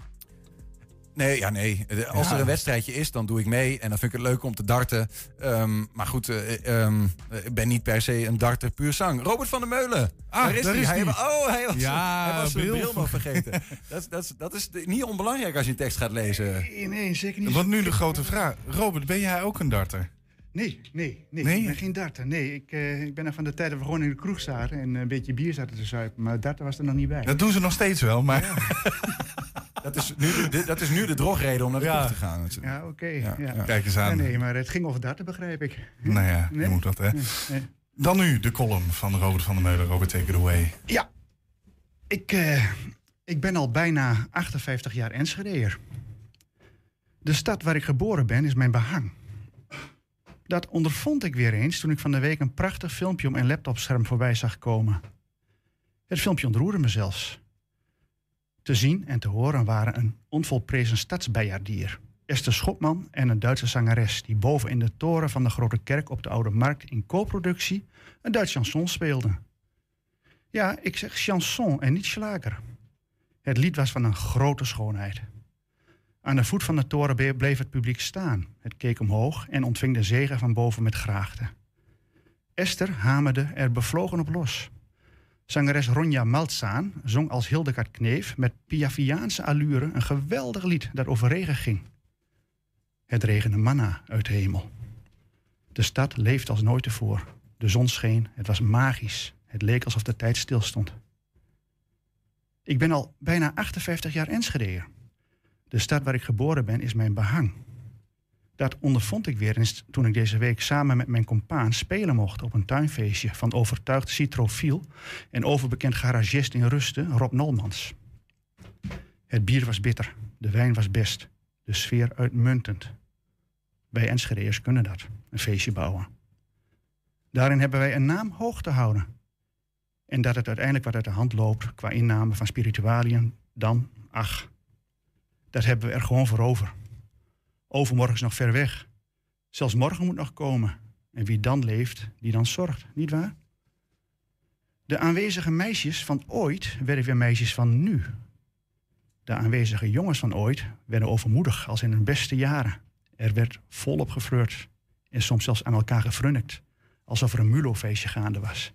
D: Nee, ja, nee. Als
C: Ja.
D: er een wedstrijdje is, dan doe ik mee. En dan vind ik het leuk om te darten. Ehm, maar goed, eh, ehm, eh, ik ben niet per se een darter puur zang. Robert van der Meulen.
C: Ah,
D: daar is
C: daar
D: hij.
C: is
D: Oh, hij was,
C: Ja,
D: hij was zijn
C: bril.
D: bril nog vergeten. dat, is- dat, is- dat is niet onbelangrijk als je een tekst gaat lezen.
V: Nee, nee, zeker niet.
C: Want nu de grote vraag. Robert, ben jij ook een darter?
V: Nee, nee, nee.
C: Nee?
V: Ik ben geen darter. Nee, ik, eh, ik ben er van de tijd dat we gewoon in de kroeg zaten en een beetje bier zaten te zuipen. Maar darten was er nog niet bij.
C: Dat doen ze nog steeds wel, maar...
D: Dat is nu de, dat is nu de drogreden om naar de
C: Ja.
D: kroeg te gaan.
V: Ja, oké.
D: Ja,
V: ja.
D: ja.
C: Kijk eens aan.
V: Nee, nee, maar het ging over darten, begrijp ik.
C: Nou ja, je
V: Nee?
C: moet dat, hè.
V: Nee, nee.
C: Dan nu de column van Robert van der Meulen. Robert, take it away.
V: Ja, ik, eh, ik ben al bijna 58 jaar Enschedeer. De stad waar ik geboren ben is mijn behang. Dat ondervond ik weer eens toen ik van de week een prachtig filmpje op mijn laptopscherm voorbij zag komen. Het filmpje ontroerde me zelfs. Te zien en te horen waren een onvolprezen stadsbijaardier, Esther Schopman en een Duitse zangeres die boven in de toren van de Grote Kerk op de Oude Markt in co-productie een Duits chanson speelden. Ja, ik zeg chanson en niet slager. Het lied was van een grote schoonheid. Aan de voet van de toren bleef het publiek staan. Het keek omhoog en ontving de zegen van boven met graagte. Esther hamerde er bevlogen op los. Zangeres Ronja Maltzaan zong als Hildegard Kneef met Piafiaanse allure een geweldig lied dat over regen ging. Het regende manna uit de hemel. De stad leefde als nooit tevoren. De zon scheen, het was magisch. Het leek alsof de tijd stilstond. Ik ben al bijna 58 jaar Enschedeer. De stad waar ik geboren ben is mijn behang. Dat ondervond ik weer eens toen ik deze week samen met mijn compaan spelen mocht op een tuinfeestje van overtuigd citrofiel en overbekend garagist in Rusten, Rob Nolmans. Het bier was bitter, de wijn was best, de sfeer uitmuntend. Wij Enschedeers kunnen dat, een feestje bouwen. Daarin hebben wij een naam hoog te houden. En dat het uiteindelijk wat uit de hand loopt qua inname van spiritualiën, dan, ach, dat hebben we er gewoon voor over. Overmorgen is nog ver weg. Zelfs morgen moet nog komen. En wie dan leeft, die dan zorgt, niet waar? De aanwezige meisjes van ooit werden weer meisjes van nu. De aanwezige jongens van ooit werden overmoedig als in hun beste jaren. Er werd volop geflirt en soms zelfs aan elkaar gefrunnikt, alsof er een mulofeestje gaande was.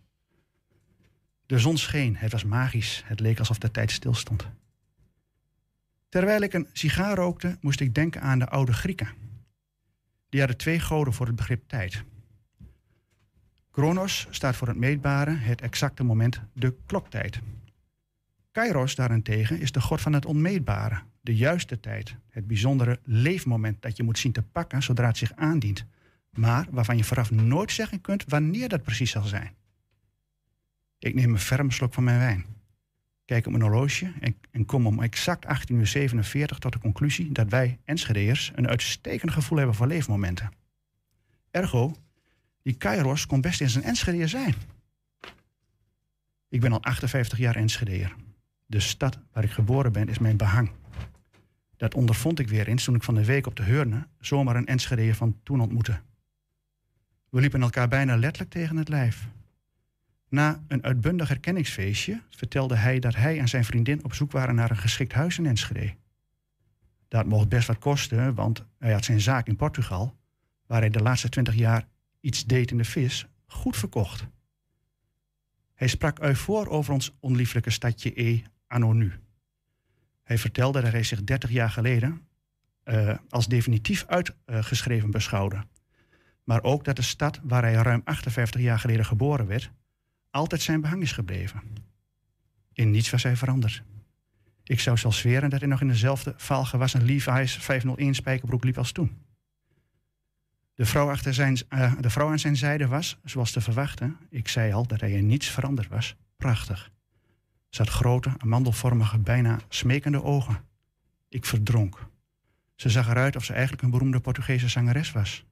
V: De zon scheen, het was magisch, het leek alsof de tijd stilstond. Terwijl ik een sigaar rookte, moest ik denken aan de oude Grieken. Die hadden twee goden voor het begrip tijd. Chronos staat voor het meetbare, het exacte moment, de kloktijd. Kairos daarentegen is de god van het onmeetbare, de juiste tijd, het bijzondere leefmoment dat je moet zien te pakken zodra het zich aandient, maar waarvan je vooraf nooit zeggen kunt wanneer dat precies zal zijn. Ik neem een ferme slok van mijn wijn. Kijk op mijn horloge en, kom om exact 18.47 uur tot de conclusie dat wij Enschedeers een uitstekend gevoel hebben voor leefmomenten. Ergo, Die Kairos kon best eens een Enschedeer zijn. Ik ben al 58 jaar Enschedeer. De stad waar ik geboren ben is mijn behang. Dat ondervond ik weer eens toen ik van de week op de Heurne zomaar een Enschedeer van toen ontmoette. We liepen elkaar bijna letterlijk tegen het lijf. Na een uitbundig herkenningsfeestje vertelde hij dat hij en zijn vriendin op zoek waren naar een geschikt huis in Enschede. Dat mocht best wat kosten, want hij had zijn zaak in Portugal, waar hij de laatste twintig jaar iets deed in de vis, goed verkocht. Hij sprak voor over ons onlieflijke stadje E anno nu. Hij vertelde dat hij zich 30 jaar geleden uh, als definitief uitgeschreven beschouwde. Maar ook dat de stad waar hij ruim 58 jaar geleden geboren werd, altijd zijn behang is gebleven. In niets was hij veranderd. Ik zou zelfs zweren dat hij nog in dezelfde vaalgewassen Levi's 501 spijkerbroek liep als toen. De vrouw, achter zijn, uh, de vrouw aan zijn zijde was, zoals te verwachten, ik zei al dat hij in niets veranderd was, prachtig. Ze had grote, amandelvormige, bijna smekende ogen. Ik verdronk. Ze zag eruit of ze eigenlijk een beroemde Portugese zangeres was.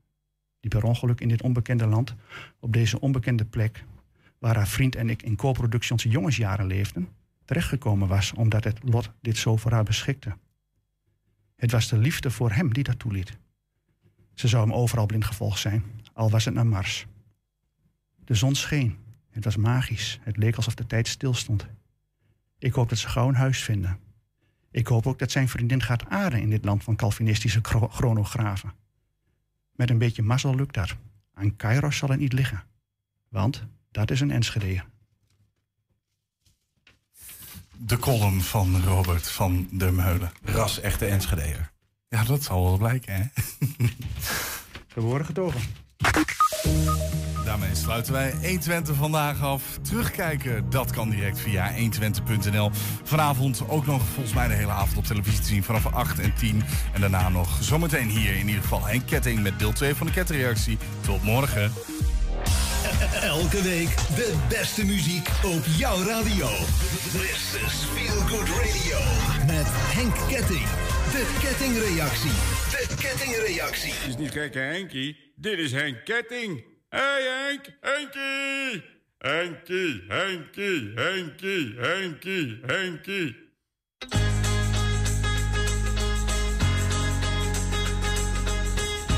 V: Die per ongeluk in dit onbekende land, op deze onbekende plek, waar haar vriend en ik in co-productie onze jongensjaren leefden, terechtgekomen was omdat het lot dit zo voor haar beschikte. Het was de liefde voor hem die dat toeliet. Ze zou hem overal blind gevolgd zijn, al was het naar Mars. De zon scheen. Het was magisch. Het leek alsof de tijd stilstond. Ik hoop dat ze gauw een huis vinden. Ik hoop ook dat zijn vriendin gaat aarden in dit land van Calvinistische chronografen. Met een beetje mazzel lukt dat. Aan Kairos zal het niet liggen. Want dat is een Enschede.
C: De column van Robert van der Meulen.
D: Ras echte Enschedeer.
C: Ja, dat zal wel blijken, hè?
V: Geboren getogen.
C: Daarmee sluiten wij 120 vandaag af. Terugkijken, dat kan direct via 120.nl. Vanavond ook nog volgens mij de hele avond op televisie te zien vanaf 8 en 10. En daarna nog zometeen hier in ieder geval een ketting met deel 2 van de kettingreactie. Tot morgen.
W: Elke week de beste muziek op jouw radio. This is Feel Good Radio. Met Henk Ketting. De kettingreactie. De kettingreactie.
X: Het is niet gekke Henkie. Dit is Henk Ketting. Hey Henk, Henkie. Henkie, Henkie, Henkie, Henkie, Henkie.